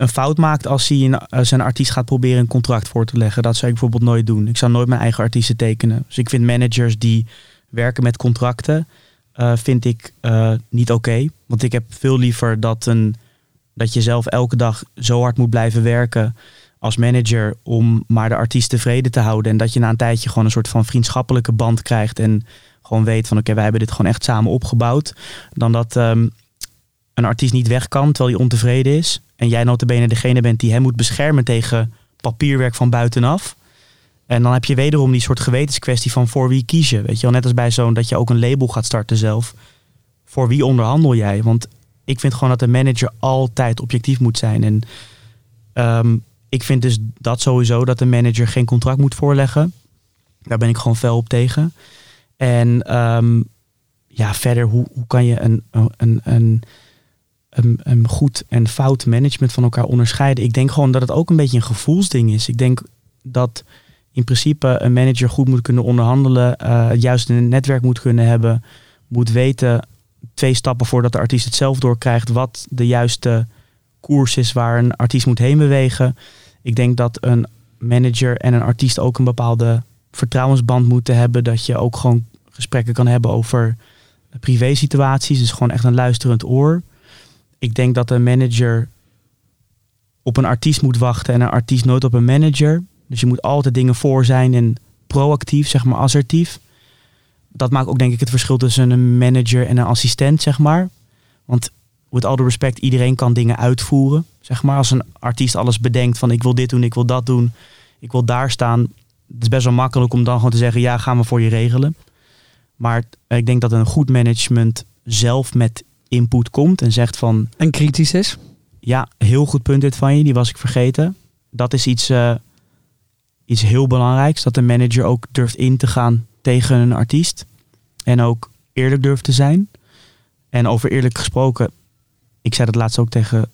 een fout maakt als hij een, eh, zijn artiest gaat proberen een contract voor te leggen. Dat zou ik bijvoorbeeld nooit doen. Ik zou nooit mijn eigen artiesten tekenen. Dus ik vind managers die werken met contracten, eh, vind ik eh, niet oké. Want ik heb veel liever dat, een, dat je zelf elke dag zo hard moet blijven werken als manager om maar de artiest tevreden te houden. En dat je na een tijdje gewoon een soort van vriendschappelijke band krijgt. En gewoon weet van oké, wij hebben dit gewoon echt samen opgebouwd. Dan dat ehm, een artiest niet weg kan terwijl hij ontevreden is. En jij notabene degene bent die hem moet beschermen tegen papierwerk van buitenaf. En dan heb je wederom die soort gewetenskwestie van voor wie kies je. Weet je wel, net als bij zo'n dat je ook een label gaat starten zelf. Voor wie onderhandel jij? Want ik vind gewoon dat een manager altijd objectief moet zijn. En ehm, ik vind dus dat sowieso dat een manager geen contract moet voorleggen. Daar ben ik gewoon fel op tegen. En ehm, ja, verder, hoe, hoe kan je een, een, een, een, een goed en fout management van elkaar onderscheiden? Ik denk gewoon dat het ook een beetje een gevoelsding is. Ik denk dat in principe een manager goed moet kunnen onderhandelen, eh, het juiste netwerk moet kunnen hebben, moet weten twee stappen voordat de artiest het zelf doorkrijgt wat de juiste koers is waar een artiest moet heen bewegen. Ik denk dat een manager en een artiest ook een bepaalde vertrouwensband moeten hebben. Dat je ook gewoon gesprekken kan hebben over privé situaties. Dus gewoon echt een luisterend oor. Ik denk dat een manager op een artiest moet wachten en een artiest nooit op een manager. Dus je moet altijd dingen voor zijn en proactief, zeg maar assertief. Dat maakt ook denk ik het verschil tussen een manager en een assistent, zeg maar. Want with all the respect, iedereen kan dingen uitvoeren. Zeg maar, als een artiest alles bedenkt van ik wil dit doen, ik wil dat doen, ik wil daar staan. Het is best wel makkelijk om dan gewoon te zeggen, ja, gaan we voor je regelen. Maar ik denk dat een goed management zelf met input komt en zegt van, En kritisch is. ja, heel goed punt dit van je, die was ik vergeten. Dat is iets, eh, iets heel belangrijks, dat de manager ook durft in te gaan tegen een artiest. En ook eerlijk durft te zijn. En over eerlijk gesproken, ik zei dat laatst ook tegen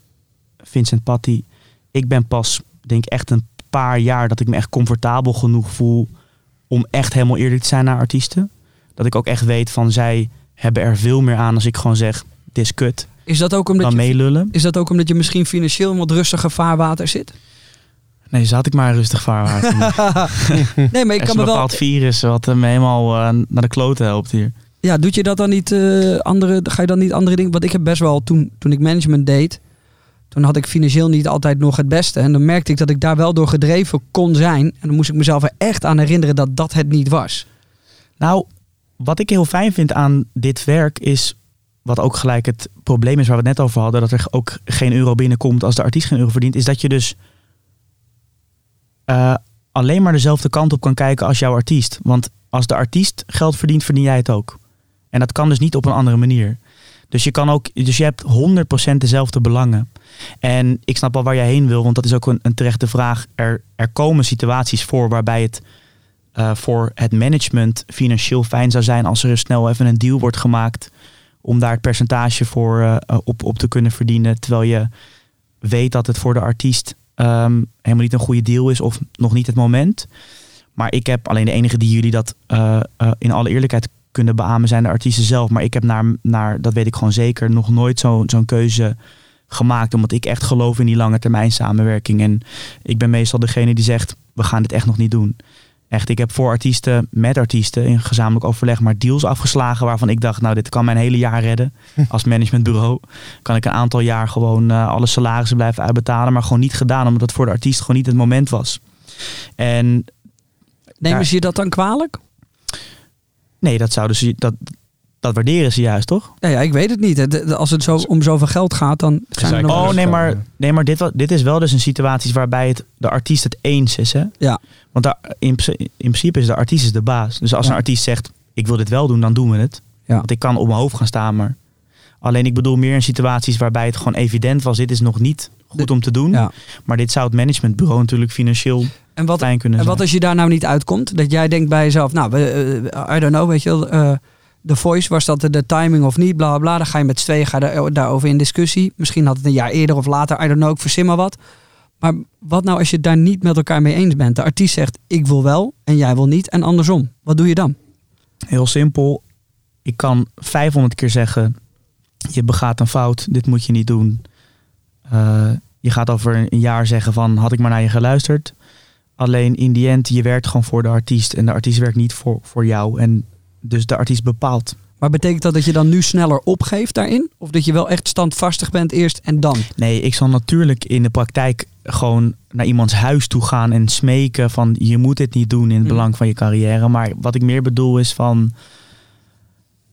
Vincent Patty. Ik ben pas, denk ik, echt een paar jaar dat ik me echt comfortabel genoeg voel om echt helemaal eerlijk te zijn naar artiesten. Dat ik ook echt weet van zij hebben er veel meer aan als ik gewoon zeg, dit is kut. Is dat ook omdat Dan je, meelullen. is dat ook omdat je misschien financieel in wat rustiger vaarwater zit? Nee, zat ik maar rustig vaarwater. Nee, maar ik kan een me wel. bepaald virus wat me helemaal eh, naar de kloten helpt hier. Ja, doet je dat dan niet eh, andere? Ga je dan niet andere dingen? Want ik heb best wel toen, toen ik management deed, toen had ik financieel niet altijd nog het beste. En dan merkte ik dat ik daar wel door gedreven kon zijn. En dan moest ik mezelf er echt aan herinneren dat dat het niet was. Nou, wat ik heel fijn vind aan dit werk is, wat ook gelijk het probleem is waar we het net over hadden, dat er ook geen euro binnenkomt als de artiest geen euro verdient, is dat je dus eh, alleen maar dezelfde kant op kan kijken als jouw artiest. Want als de artiest geld verdient, verdien jij het ook. En dat kan dus niet op een andere manier. Dus je kan ook, dus je hebt 100% dezelfde belangen. En ik snap al waar jij heen wil, want dat is ook een, een terechte vraag. Er, er komen situaties voor waarbij het eh, voor het management financieel fijn zou zijn als er snel even een deal wordt gemaakt om daar het percentage voor eh, op, op te kunnen verdienen. Terwijl je weet dat het voor de artiest ehm, helemaal niet een goede deal is of nog niet het moment. Maar ik heb alleen de enige die jullie dat eh, eh, in alle eerlijkheid kunnen beamen zijn de artiesten zelf. Maar ik heb naar, naar dat weet ik gewoon zeker, nog nooit zo- zo'n keuze gemaakt. Omdat ik echt geloof in die lange termijn samenwerking. En ik ben meestal degene die zegt, we gaan dit echt nog niet doen. Echt, ik heb voor artiesten, met artiesten in gezamenlijk overleg maar deals afgeslagen waarvan ik dacht, nou dit kan mijn hele jaar redden. Als managementbureau kan ik een aantal jaar gewoon eh, alle salarissen blijven uitbetalen, maar gewoon niet gedaan omdat het voor de artiest gewoon niet het moment was. En Nemen ze je dat dan kwalijk? nee, dat zou dus dat, dat waarderen ze juist, toch? Ja, ja, ik weet het niet. Het- Als het zo, om zoveel geld gaat, dan zijn er nog... Oh, nee, maar, ja. nee, maar dit, dit is wel dus een situatie waarbij het, de artiest het eens is. Hè? Ja. Want daar, in, in principe is de artiest is de baas. Dus als Ja. een artiest zegt, ik wil dit wel doen, dan doen we het. Ja. Want ik kan op mijn hoofd gaan staan, maar... Alleen ik bedoel meer in situaties waarbij het gewoon evident was, dit is nog niet goed om te doen. Ja. Maar dit zou het managementbureau natuurlijk financieel En wat, fijn kunnen en zijn. wat als je daar nou niet uitkomt? Dat jij denkt bij jezelf, nou, we, eh, I don't know, weet je wel... eh, The Voice, was dat de, de timing of niet, bla bla. Dan ga je met z'n tweeën ga daar, daarover in discussie. Misschien had het een jaar eerder of later, I don't know, ik verzin maar wat. Maar wat nou als je daar niet met elkaar mee eens bent? De artiest zegt, ik wil wel en jij wil niet en andersom. Wat doe je dan? Heel simpel. Ik kan 500 keer zeggen: je begaat een fout, dit moet je niet doen. Eh, je gaat over een jaar zeggen van had ik maar naar je geluisterd. Alleen in die end, je werkt gewoon voor de artiest en de artiest werkt niet voor, voor jou. En dus de artiest bepaalt. Maar betekent dat dat je dan nu sneller opgeeft daarin? Of dat je wel echt standvastig bent eerst en dan? Nee, ik zal natuurlijk in de praktijk gewoon naar iemands huis toe gaan en smeken van je moet dit niet doen in het Hmm. belang van je carrière. Maar wat ik meer bedoel is van.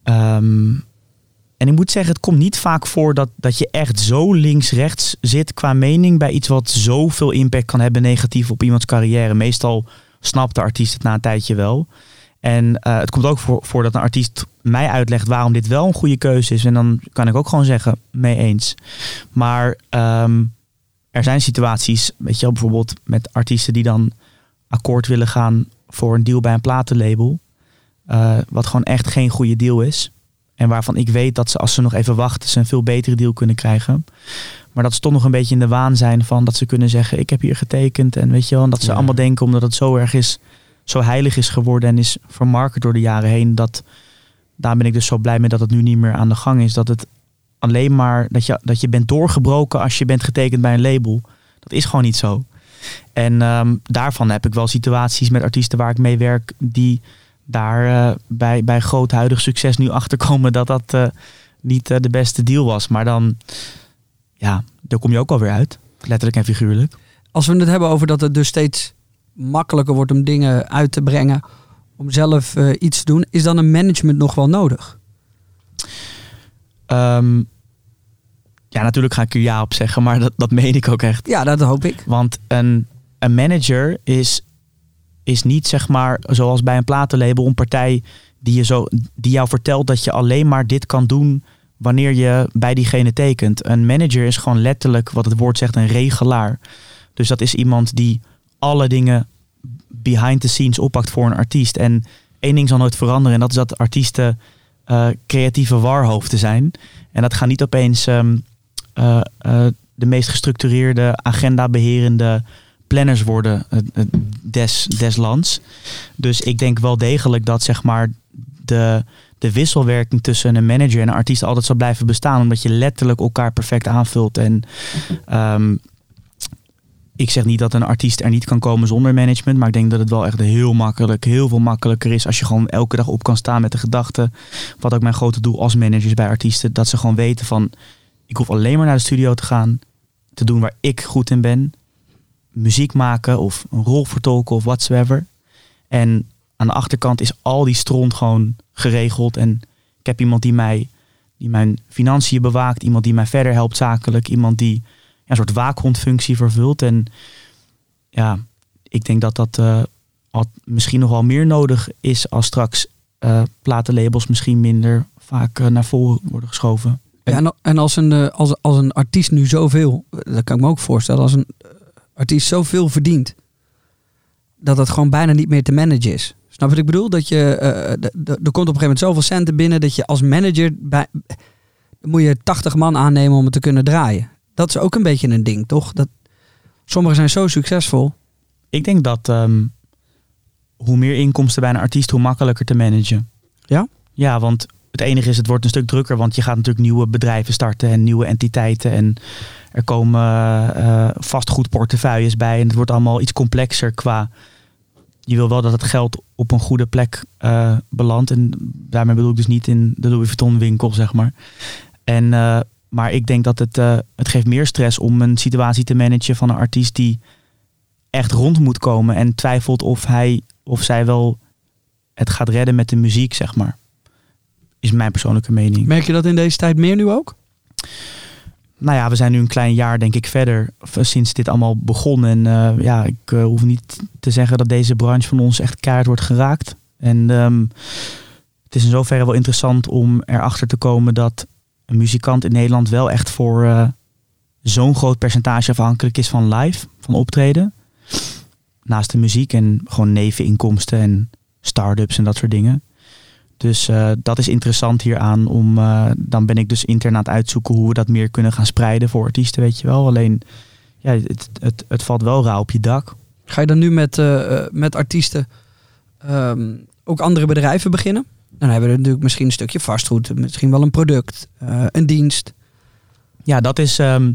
ehm, en ik moet zeggen, het komt niet vaak voor dat, dat je echt zo links-rechts zit qua mening bij iets wat zoveel impact kan hebben negatief op iemands carrière. Meestal snapt de artiest het na een tijdje wel. En eh, het komt ook voor, voor dat een artiest mij uitlegt waarom dit wel een goede keuze is. En dan kan ik ook gewoon zeggen, mee eens. Maar ehm, er zijn situaties, weet je wel, bijvoorbeeld met artiesten die dan akkoord willen gaan voor een deal bij een platenlabel. eh, wat gewoon echt geen goede deal is. En waarvan ik weet dat ze, als ze nog even wachten, ze een veel betere deal kunnen krijgen. Maar dat ze toch nog een beetje in de waan zijn van dat ze kunnen zeggen: Ik heb hier getekend. En weet je wel, en dat ze Ja. allemaal denken omdat het zo erg is, zo heilig is geworden en is vermarkt door de jaren heen. Dat, daar ben ik dus zo blij mee dat het nu niet meer aan de gang is. Dat het alleen maar dat je, dat je bent doorgebroken als je bent getekend bij een label. Dat is gewoon niet zo. En ehm, daarvan heb ik wel situaties met artiesten waar ik mee werk die daar eh, bij, bij groot huidig succes nu achterkomen dat dat eh, niet eh, de beste deal was. Maar dan, ja, daar kom je ook alweer uit. Letterlijk en figuurlijk. Als we het hebben over dat het dus steeds makkelijker wordt om dingen uit te brengen, om zelf eh, iets te doen, is dan een management nog wel nodig? Ehm, ja, natuurlijk ga ik er ja op zeggen, maar dat, dat meen ik ook echt. Ja, dat hoop ik. Want een, een manager is, is niet zeg maar zoals bij een platenlabel een partij die, je zo, die jou vertelt dat je alleen maar dit kan doen wanneer je bij diegene tekent. Een manager is gewoon letterlijk wat het woord zegt een regelaar. Dus dat is iemand die alle dingen behind the scenes oppakt voor een artiest. En één ding zal nooit veranderen en dat is dat artiesten eh, creatieve warhoofden zijn. En dat gaan niet opeens ehm, eh, eh, de meest gestructureerde, agenda-beherende planners worden des, des lands. Dus ik denk wel degelijk dat zeg maar de, de wisselwerking tussen een manager en een artiest altijd zal blijven bestaan. Omdat je letterlijk elkaar perfect aanvult. En ehm, ik zeg niet dat een artiest er niet kan komen zonder management. Maar ik denk dat het wel echt heel makkelijk, heel veel makkelijker is. Als je gewoon elke dag op kan staan met de gedachte. Wat ook mijn grote doel als manager is bij artiesten. Dat ze gewoon weten van, ik hoef alleen maar naar de studio te gaan. Te doen waar ik goed in ben. Muziek maken of een rol vertolken of whatsoever. En aan de achterkant is al die stront gewoon geregeld. En ik heb iemand die mij, die mijn financiën bewaakt. Iemand die mij verder helpt zakelijk. Iemand die een soort waakhondfunctie vervult. En ja, ik denk dat dat eh, misschien nog wel meer nodig is als straks eh, platenlabels misschien minder vaak eh, naar voren worden geschoven. En, als, een, als, als een artiest nu zoveel, dat kan ik me ook voorstellen, als een artiest zoveel verdient, dat het gewoon bijna niet meer te managen is. Snap wat ik bedoel? Dat je, er komt op een gegeven moment zoveel centen binnen dat je als manager, bij, moet je 80 man aannemen om het te kunnen draaien. Dat is ook een beetje een ding, toch? Dat, sommigen zijn zo succesvol. Ik denk dat ehm, hoe meer inkomsten bij een artiest, hoe makkelijker te managen. Ja? Ja, want het enige is, het wordt een stuk drukker, want je gaat natuurlijk nieuwe bedrijven starten en nieuwe entiteiten. En er komen eh vastgoedportefeuilles bij. En het wordt allemaal iets complexer qua. Je wil wel dat het geld op een goede plek eh, belandt. En daarmee bedoel ik dus niet in de Louis Vuitton winkel, zeg maar. En, eh, maar ik denk dat het, eh, het geeft meer stress om een situatie te managen van een artiest die echt rond moet komen en twijfelt of hij of zij wel het gaat redden met de muziek, zeg maar. is mijn persoonlijke mening. Merk je dat in deze tijd meer nu ook? Nou ja, we zijn nu een klein jaar denk ik verder sinds dit allemaal begon. En eh, ja, ik eh, hoef niet te zeggen dat deze branche van ons echt keihard wordt geraakt. En ehm, het is in zoverre wel interessant om erachter te komen dat een muzikant in Nederland wel echt voor eh, zo'n groot percentage afhankelijk is van live, van optreden. Naast de muziek en gewoon neveninkomsten en start-ups en dat soort dingen. Dus eh, dat is interessant hieraan. Om, eh, dan ben ik dus intern aan het uitzoeken hoe we dat meer kunnen gaan spreiden voor artiesten, weet je wel. Alleen, ja, het, het, het valt wel rauw op je dak. Ga je dan nu met, met artiesten ehm, ook andere bedrijven beginnen? Dan hebben we natuurlijk misschien een stukje vastgoed, misschien wel een product, eh, een dienst. Ja, dat is, ehm,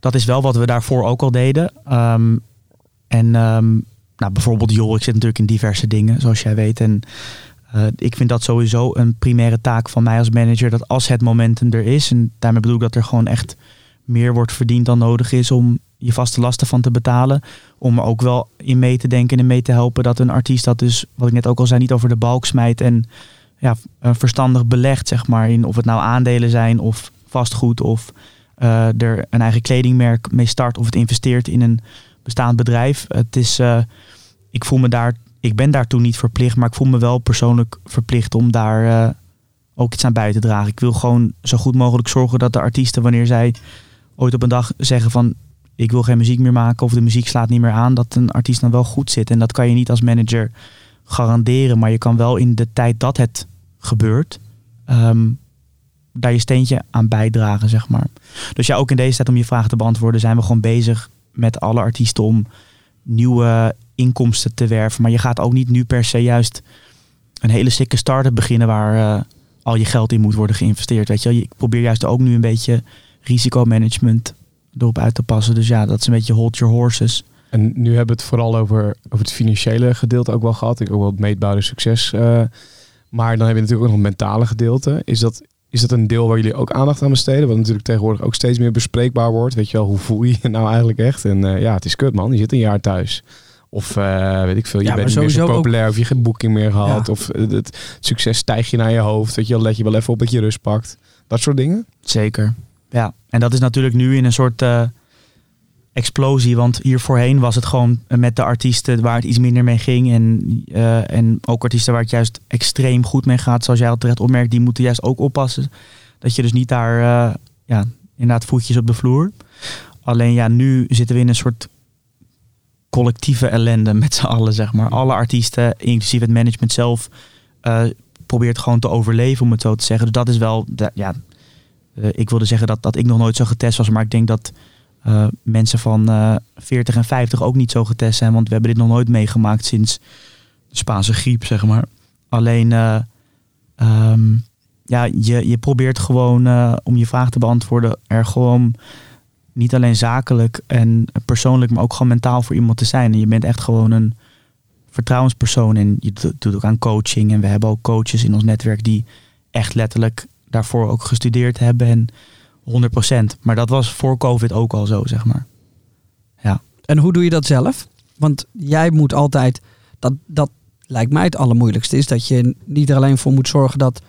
dat is wel wat we daarvoor ook al deden. Ehm, en ehm, nou, bijvoorbeeld Jol, ik zit natuurlijk in diverse dingen, zoals jij weet. En eh, ik vind dat sowieso een primaire taak van mij als manager. Dat als het momentum er is, en daarmee bedoel ik dat er gewoon echt meer wordt verdiend dan nodig is om je vaste lasten van te betalen. Om er ook wel in mee te denken en mee te helpen dat een artiest dat dus, wat ik net ook al zei, niet over de balk smijt en ja, eh, verstandig belegt, zeg maar. In of het nou aandelen zijn of vastgoed of eh, er een eigen kledingmerk mee start of het investeert in een bestaand bedrijf. Het is, eh, ik voel me daar, ik ben daartoe niet verplicht, maar ik voel me wel persoonlijk verplicht om daar ook iets aan bij te dragen. Ik wil gewoon zo goed mogelijk zorgen dat de artiesten, wanneer zij ooit op een dag zeggen van ik wil geen muziek meer maken of de muziek slaat niet meer aan, dat een artiest dan wel goed zit. En dat kan je niet als manager garanderen, maar je kan wel in de tijd dat het gebeurt, ehm, daar je steentje aan bijdragen, zeg maar. Dus ja, ook in deze tijd om je vraag te beantwoorden, zijn we gewoon bezig met alle artiesten om nieuwe inkomsten te werven. Maar je gaat ook niet nu per se juist een hele sikke start-up beginnen waar eh, al je geld in moet worden geïnvesteerd. Weet je, ik probeer juist ook nu een beetje risicomanagement erop uit te passen. Dus ja, dat is een beetje hold your horses. En nu hebben we het vooral over, over het financiële gedeelte ook wel gehad. Ik ook wel het meetbare succes. eh, maar dan heb je natuurlijk ook nog het mentale gedeelte. Is dat, is dat een deel waar jullie ook aandacht aan besteden? Wat natuurlijk tegenwoordig ook steeds meer bespreekbaar wordt. Weet je wel, hoe voel je je nou eigenlijk echt? En eh, ja, het is kut man, je zit een jaar thuis. Of eh, weet ik veel, je Ja, bent niet meer zo ook- populair of je geen boeking meer gehad. Ja. Of het succes stijgt je naar je hoofd. Weet je wel, let je wel even op dat je rust pakt. Dat soort dingen. Zeker. Ja, en dat is natuurlijk nu in een soort explosie. Want hier voorheen was het gewoon met de artiesten waar het iets minder mee ging. En, eh, en ook artiesten waar het juist extreem goed mee gaat. Zoals jij al terecht opmerkt, die moeten juist ook oppassen. Dat je dus niet daar, eh, ja, inderdaad voetjes op de vloer. Alleen ja, nu zitten we in een soort collectieve ellende met z'n allen, zeg maar. Alle artiesten, inclusief het management zelf, eh, probeert gewoon te overleven, om het zo te zeggen. Dus dat is wel, ja, ik wilde zeggen dat, dat ik nog nooit zo getest was, maar ik denk dat eh, mensen van eh 40 en 50 ook niet zo getest zijn, want we hebben dit nog nooit meegemaakt sinds de Spaanse griep, zeg maar. Alleen, eh, ehm, ja, je, je probeert gewoon, om je vraag te beantwoorden, er gewoon niet alleen zakelijk en persoonlijk, maar ook gewoon mentaal voor iemand te zijn. En je bent echt gewoon een vertrouwenspersoon en je do- doet ook aan coaching. En we hebben ook coaches in ons netwerk die echt letterlijk daarvoor ook gestudeerd hebben en 100%. Maar dat was voor COVID ook al zo, zeg maar. En hoe doe je dat zelf? Want jij moet altijd, dat, dat lijkt mij het allermoeilijkste, is dat je niet er alleen voor moet zorgen dat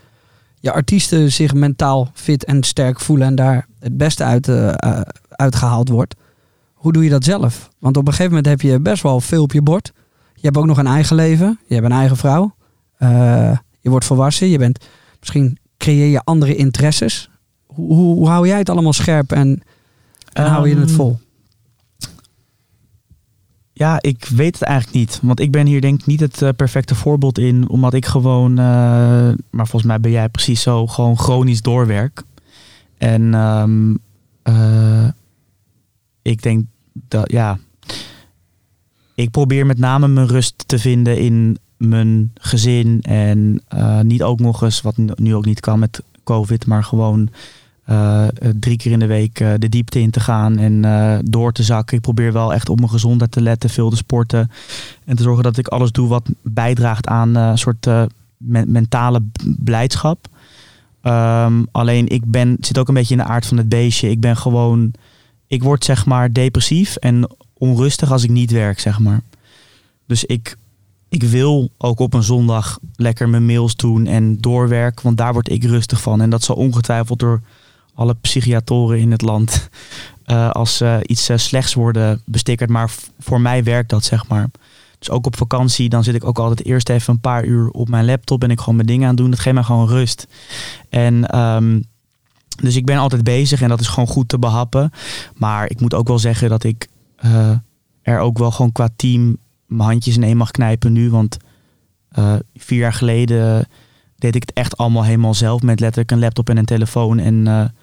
je artiesten zich mentaal fit en sterk voelen en daar het beste uit, eh, uitgehaald wordt. Hoe doe je dat zelf? Want op een gegeven moment heb je best wel veel op je bord. Je hebt ook nog een eigen leven, je hebt een eigen vrouw, Eh, je wordt volwassen, je bent, misschien creëer je andere interesses. Hoe, hoe, hou jij het allemaal scherp en, en hou je het Ehm, vol? Ja, ik weet het eigenlijk niet. Want ik ben hier denk ik niet het eh, perfecte voorbeeld in. Omdat ik gewoon, eh, maar volgens mij ben jij precies zo, gewoon chronisch doorwerk. En ehm, eh, ik denk dat, ja, ik probeer met name mijn rust te vinden in mijn gezin. En niet ook nog eens, wat nu- nu ook niet kan met COVID, maar gewoon eh, eh, drie keer in de week eh, de diepte in te gaan en door te zakken. Ik probeer wel echt op mijn gezondheid te letten, veel te sporten. En te zorgen dat ik alles doe wat bijdraagt aan een soort men- mentale blijdschap. Ehm, alleen ik ben, zit ook een beetje in de aard van het beestje. Ik ben gewoon, ik word zeg maar depressief en onrustig als ik niet werk, zeg maar. Dus ik ik wil ook op een zondag lekker mijn mails doen en doorwerken, want daar word ik rustig van. En dat zal ongetwijfeld door alle psychiatoren in het land eh, als eh, iets eh, slechts worden bestikkerd. Maar voor mij werkt dat, zeg maar. Dus ook op vakantie, dan zit ik ook altijd eerst even een paar uur op mijn laptop en ik gewoon mijn dingen aan doen. Dat geeft mij gewoon rust. En ehm, dus ik ben altijd bezig en dat is gewoon goed te behappen. Maar ik moet ook wel zeggen dat ik er ook wel gewoon qua team mijn handjes in één mag knijpen nu. Want vier jaar geleden deed ik het echt allemaal helemaal zelf. Met letterlijk een laptop en een telefoon. En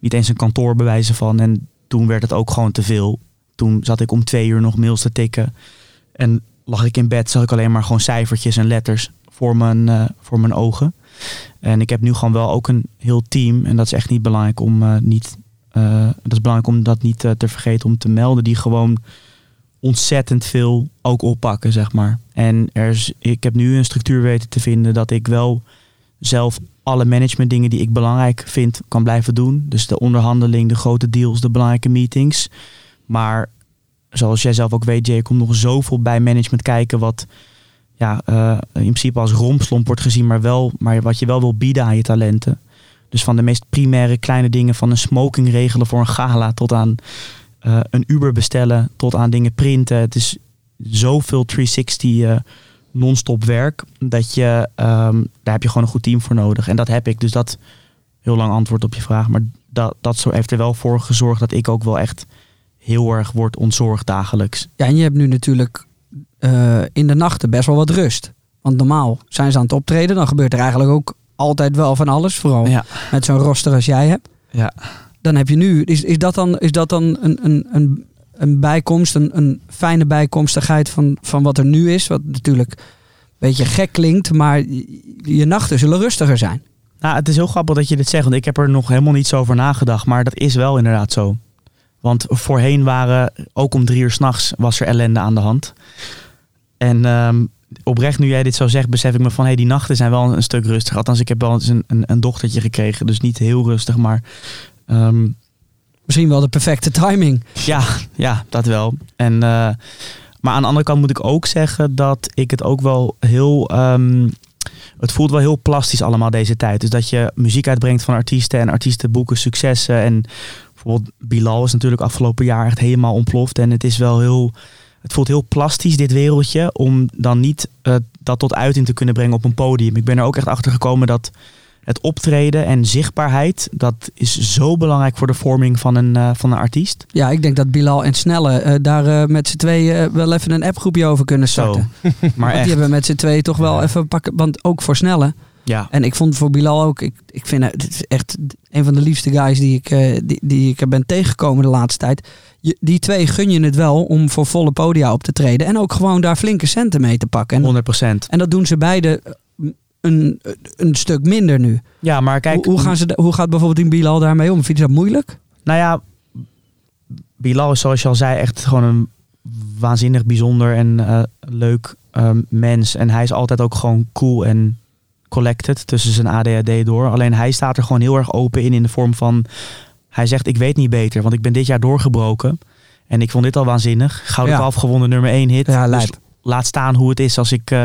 niet eens een kantoor bewijzen van. En toen werd het ook gewoon te veel. Toen zat ik om twee uur nog mails te tikken. En lag ik in bed, zag ik alleen maar gewoon cijfertjes en letters voor mijn, eh, voor mijn ogen. En ik heb nu gewoon wel ook een heel team. En dat is echt niet belangrijk om eh, niet. eh, dat is belangrijk om dat niet te vergeten om te melden. Die gewoon ontzettend veel ook oppakken, zeg maar. En er is, ik heb nu een structuur weten te vinden dat ik wel zelf alle management dingen die ik belangrijk vind kan blijven doen. Dus de onderhandeling, de grote deals, de belangrijke meetings. Maar zoals jij zelf ook weet, Jay, komt nog zoveel bij management kijken wat ja, eh, in principe als rompslomp wordt gezien, maar, wel, maar wat je wel wil bieden aan je talenten. Dus van de meest primaire kleine dingen, van een smoking regelen voor een gala tot aan eh, een Uber bestellen, tot aan dingen printen. Het is zoveel 360 eh, non-stop werk, dat je, ehm, daar heb je gewoon een goed team voor nodig. En dat heb ik, dus dat heel lang antwoord op je vraag. Maar dat, dat zo heeft er wel voor gezorgd dat ik ook wel echt heel erg word ontzorgd dagelijks. Ja, en je hebt nu natuurlijk eh, in de nachten best wel wat rust. Want normaal zijn ze aan het optreden, dan gebeurt er eigenlijk ook altijd wel van alles. Vooral Ja. met zo'n roster als jij hebt. Ja. Dan heb je nu, is, is dat dan, is dat dan een, een, een, een bijkomst, een, een fijne bijkomstigheid van, van wat er nu is? Wat natuurlijk een beetje gek klinkt, maar je, nachten zullen rustiger zijn. Nou, het is heel grappig dat je dit zegt, want ik heb er nog helemaal niet zo over nagedacht. Maar dat is wel inderdaad zo. Want voorheen waren, ook om drie uur s'nachts, was er ellende aan de hand. En ehm, oprecht, nu jij dit zo zegt, besef ik me van, hé, die nachten zijn wel een stuk rustiger. Althans, ik heb wel eens een, een, een dochtertje gekregen, dus niet heel rustig, maar... ehm, Misschien wel de perfecte timing. ja, ja, dat wel. En, eh, maar aan de andere kant moet ik ook zeggen dat ik het ook wel heel. ehm, het voelt wel heel plastisch allemaal deze tijd. Dus dat je muziek uitbrengt van artiesten en artiesten boeken successen. En bijvoorbeeld Bilal is natuurlijk afgelopen jaar echt helemaal ontploft. En het is wel heel. Het voelt heel plastisch, dit wereldje, om dan niet eh, dat tot uiting te kunnen brengen op een podium. Ik ben er ook echt achter gekomen dat het optreden en zichtbaarheid, dat is zo belangrijk voor de vorming van een, eh, van een artiest. Ja, ik denk dat Bilal en Snelle eh, daar eh, met z'n tweeën wel even een appgroepje over kunnen Zo. starten. Maar echt. die hebben met z'n tweeën toch wel even pakken. Want ook voor Snelle. Ja. En ik vond voor Bilal ook, ik, ik vind het echt een van de liefste guys die ik, die, die ik ben tegengekomen de laatste tijd. Je, die twee gun je het wel om voor volle podia op te treden. En ook gewoon daar flinke centen mee te pakken. En, 100 procent. en dat doen ze beide een, een stuk minder nu. Ja, maar kijk, hoe, hoe, gaan ze, hoe gaat bijvoorbeeld die Bilal daarmee om? Vind je dat moeilijk? nou ja, Bilal is zoals je al zei echt gewoon een waanzinnig bijzonder en eh, leuk ehm, mens. En hij is altijd ook gewoon cool en collected tussen zijn ADHD door. Alleen hij staat er gewoon heel erg open in in de vorm van... Hij zegt, ik weet niet beter, want ik ben dit jaar doorgebroken. En ik vond dit al waanzinnig. Gouden Ja. Kalf gewonnen nummer 1 hit. Ja, dus laat staan hoe het is als ik eh,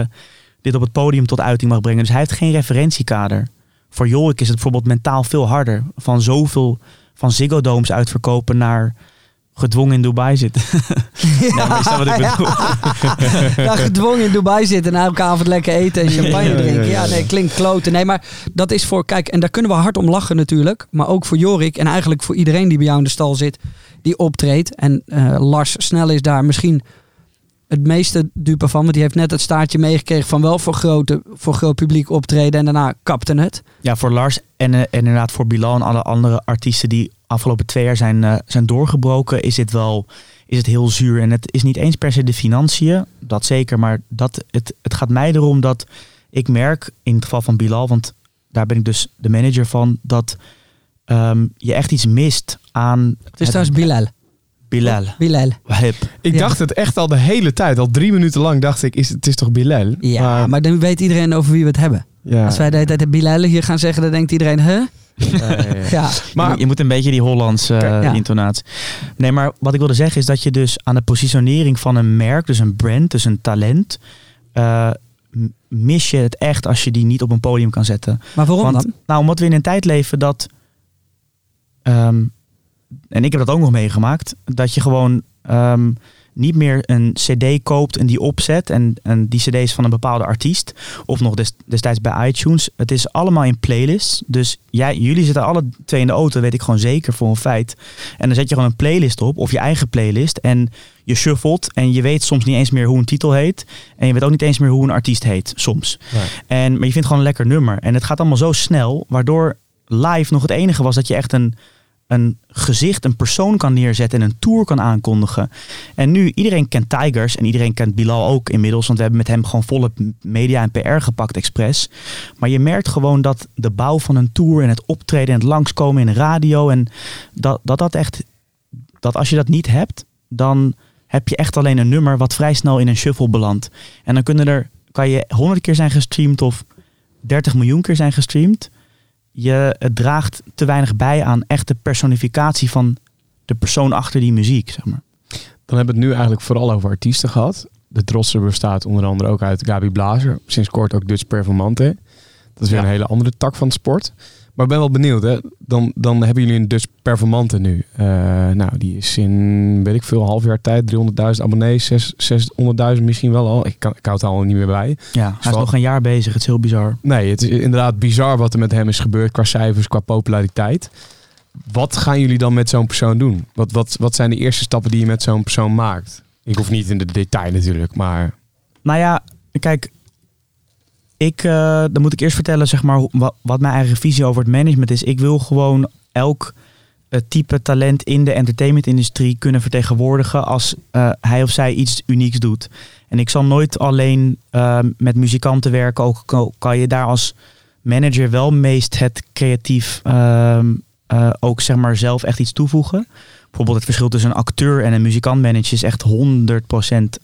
dit op het podium tot uiting mag brengen. Dus hij heeft geen referentiekader. Voor Jorik is het bijvoorbeeld mentaal veel harder. Van zoveel van Ziggo Domes uitverkopen naar gedwongen in Dubai zitten. Ja, is dat wat ik bedoel? Ja, gedwongen in Dubai zitten en elke avond lekker eten en champagne drinken. ja. nee, klinkt kloten. Nee, maar dat is voor, kijk, en daar kunnen we hard om lachen natuurlijk. Maar ook voor Jorik en eigenlijk voor iedereen die bij jou in de stal zit, die optreedt. En eh, Lars Snel is daar misschien het meeste dupe van. Want die heeft net het staartje meegekregen van wel voor, grote, voor groot publiek optreden. En daarna kapte het. Ja, voor Lars en, eh, en inderdaad voor Bilal en alle andere artiesten die afgelopen twee jaar zijn, eh, zijn doorgebroken, is dit wel is het heel zuur. En het is niet eens per se de financiën, dat zeker. Maar dat, het, het gaat mij erom dat ik merk, in het geval van Bilal, want daar ben ik dus de manager van, dat ehm, je echt iets mist aan Het is trouwens Bilal. Bilal. Bilal. Wahib. Ik Ja. dacht het echt al de hele tijd. Al drie minuten lang dacht ik, is, het is toch Bilal? Ja, maar, dan weet iedereen over wie we het hebben. ja. Als wij de hele tijd de Bilal hier gaan zeggen, dan denkt iedereen, hè? Ja. Maar- je, moet- je moet een beetje die Hollandse eh, Ja. intonatie. Nee, maar wat ik wilde zeggen is dat je dus aan de positionering van een merk, dus een brand, dus een talent, eh, mis je het echt als je die niet op een podium kan zetten. Maar waarom Want, dan? Nou, omdat we in een tijd leven dat. ehm, en ik heb dat ook nog meegemaakt. Dat je gewoon ehm, niet meer een CD koopt en die opzet. En, en die CD is van een bepaalde artiest. Of nog des- destijds bij iTunes. Het is allemaal in playlists. Dus jij, jullie zitten alle twee in de auto, weet ik gewoon zeker voor een feit. En dan zet je gewoon een playlist op, of je eigen playlist. En je shuffelt. En je weet soms niet eens meer hoe een titel heet. En je weet ook niet eens meer hoe een artiest heet, soms. En, maar je vindt gewoon een lekker nummer. En het gaat allemaal zo snel, waardoor live nog het enige was dat je echt een, een gezicht, een persoon kan neerzetten en een tour kan aankondigen. En nu, iedereen kent Tigers en iedereen kent Bilal ook inmiddels, want we hebben met hem gewoon volle media en PR gepakt expres. Maar je merkt gewoon dat de bouw van een tour en het optreden en het langskomen in de radio en dat dat, dat echt, dat als je dat niet hebt, dan heb je echt alleen een nummer wat vrij snel in een shuffle belandt. En dan kunnen er, kan je 100 keer zijn gestreamd of 30 miljoen keer zijn gestreamd. Je het draagt te weinig bij aan echte personificatie van de persoon achter die muziek, zeg maar. Dan hebben we het nu eigenlijk vooral over artiesten gehad. De Trotser bestaat onder andere ook uit Gabi Blazer. Sinds kort ook Dutch Performante. Dat is weer Ja. een hele andere tak van sport. Maar ik ben wel benieuwd. Hè? Dan, dan hebben jullie een Dutch Performante nu. Eh, nou, die is in, weet ik veel, een half jaar tijd. 300.000 abonnees. 6 600.000 misschien wel al. Ik, kan, ik houd het al niet meer bij. Ja, hij is nog een jaar bezig. Het is heel bizar. Nee, het is inderdaad bizar wat er met hem is gebeurd qua cijfers, qua populariteit. Wat gaan jullie dan met zo'n persoon doen? Wat, wat, wat zijn de eerste stappen die je met zo'n persoon maakt? Ik hoef niet in de detail natuurlijk, maar Nou ja, kijk, ik, eh, dan moet ik eerst vertellen zeg maar, wat, mijn eigen visie over het management is. Ik wil gewoon elk eh, type talent in de entertainmentindustrie kunnen vertegenwoordigen als eh, hij of zij iets unieks doet. En ik zal nooit alleen eh, met muzikanten werken, ook kan je daar als manager wel meest het creatief ehm, eh, ook zeg maar zelf echt iets toevoegen. Bijvoorbeeld het verschil tussen een acteur en een muzikantmanager is echt 100%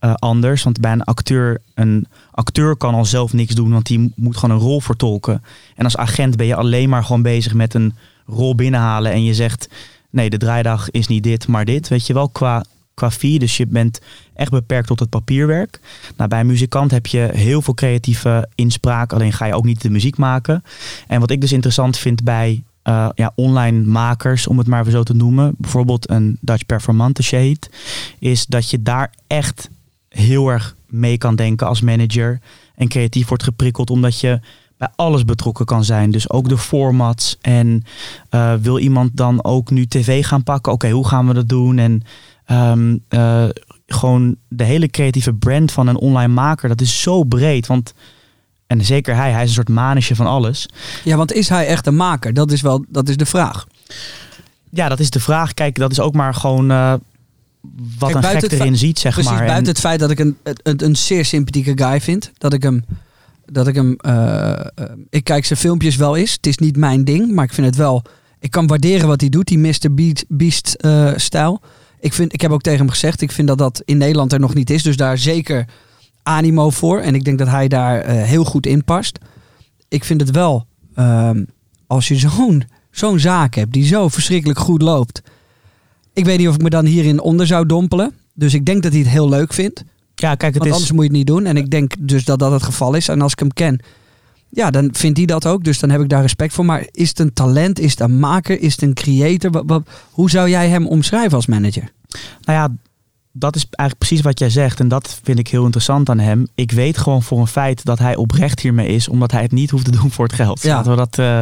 eh, anders. Want bij een acteur, een acteur kan al zelf niks doen, want die moet gewoon een rol vertolken. En als agent ben je alleen maar gewoon bezig met een rol binnenhalen en je zegt, nee, de draaidag is niet dit, maar dit. Weet je wel, qua, qua fee. Dus je bent echt beperkt tot het papierwerk. Nou, bij een muzikant heb je heel veel creatieve inspraak, alleen ga je ook niet de muziek maken. En wat ik dus interessant vind bij eh, ja, online makers, om het maar zo te noemen, bijvoorbeeld een Dutch Performante Shade, is dat je daar echt heel erg mee kan denken als manager en creatief wordt geprikkeld, omdat je bij alles betrokken kan zijn. Dus ook de formats. En eh, wil iemand dan ook nu tv gaan pakken? Oké, hoe gaan we dat doen? En ehm, eh, gewoon de hele creatieve brand van een online maker, dat is zo breed. Want, en zeker hij, hij is een soort manusje van alles. Ja, want is hij echt een maker? Dat is wel dat is de vraag. Ja, dat is de vraag. Kijk, dat is ook maar gewoon eh, wat Kijk, een gek erin ziet, zeg Precies, maar. En- buiten het feit dat ik een, een, een zeer sympathieke guy vind. Dat ik hem. Dat ik hem. eh, eh, ik kijk zijn filmpjes wel eens. Het is niet mijn ding, maar ik vind het wel. Ik kan waarderen wat hij doet, die Mr. Beast, Beast eh, stijl. Ik, vind, ik heb ook tegen hem gezegd, ik vind dat dat in Nederland er nog niet is. Dus daar zeker animo voor. En ik denk dat hij daar heel goed in past. Ik vind het wel, ehm, als je zo'n zo'n zaak hebt die zo verschrikkelijk goed loopt. Ik weet niet of ik me dan hierin onder zou dompelen. Dus ik denk dat hij het heel leuk vindt. ja, kijk, het Want is... anders moet je het niet doen. En ik denk dus dat dat het geval is. En als ik hem ken, ja, dan vindt hij dat ook. Dus dan heb ik daar respect voor. Maar is het een talent? Is het een maker? Is het een creator? Wat, wat- hoe zou jij hem omschrijven als manager? Nou ja, dat is eigenlijk precies wat jij zegt. En dat vind ik heel interessant aan hem. Ik weet gewoon voor een feit dat hij oprecht hiermee is. Omdat hij het niet hoeft te doen voor het geld. Ja. Laten we dat, eh,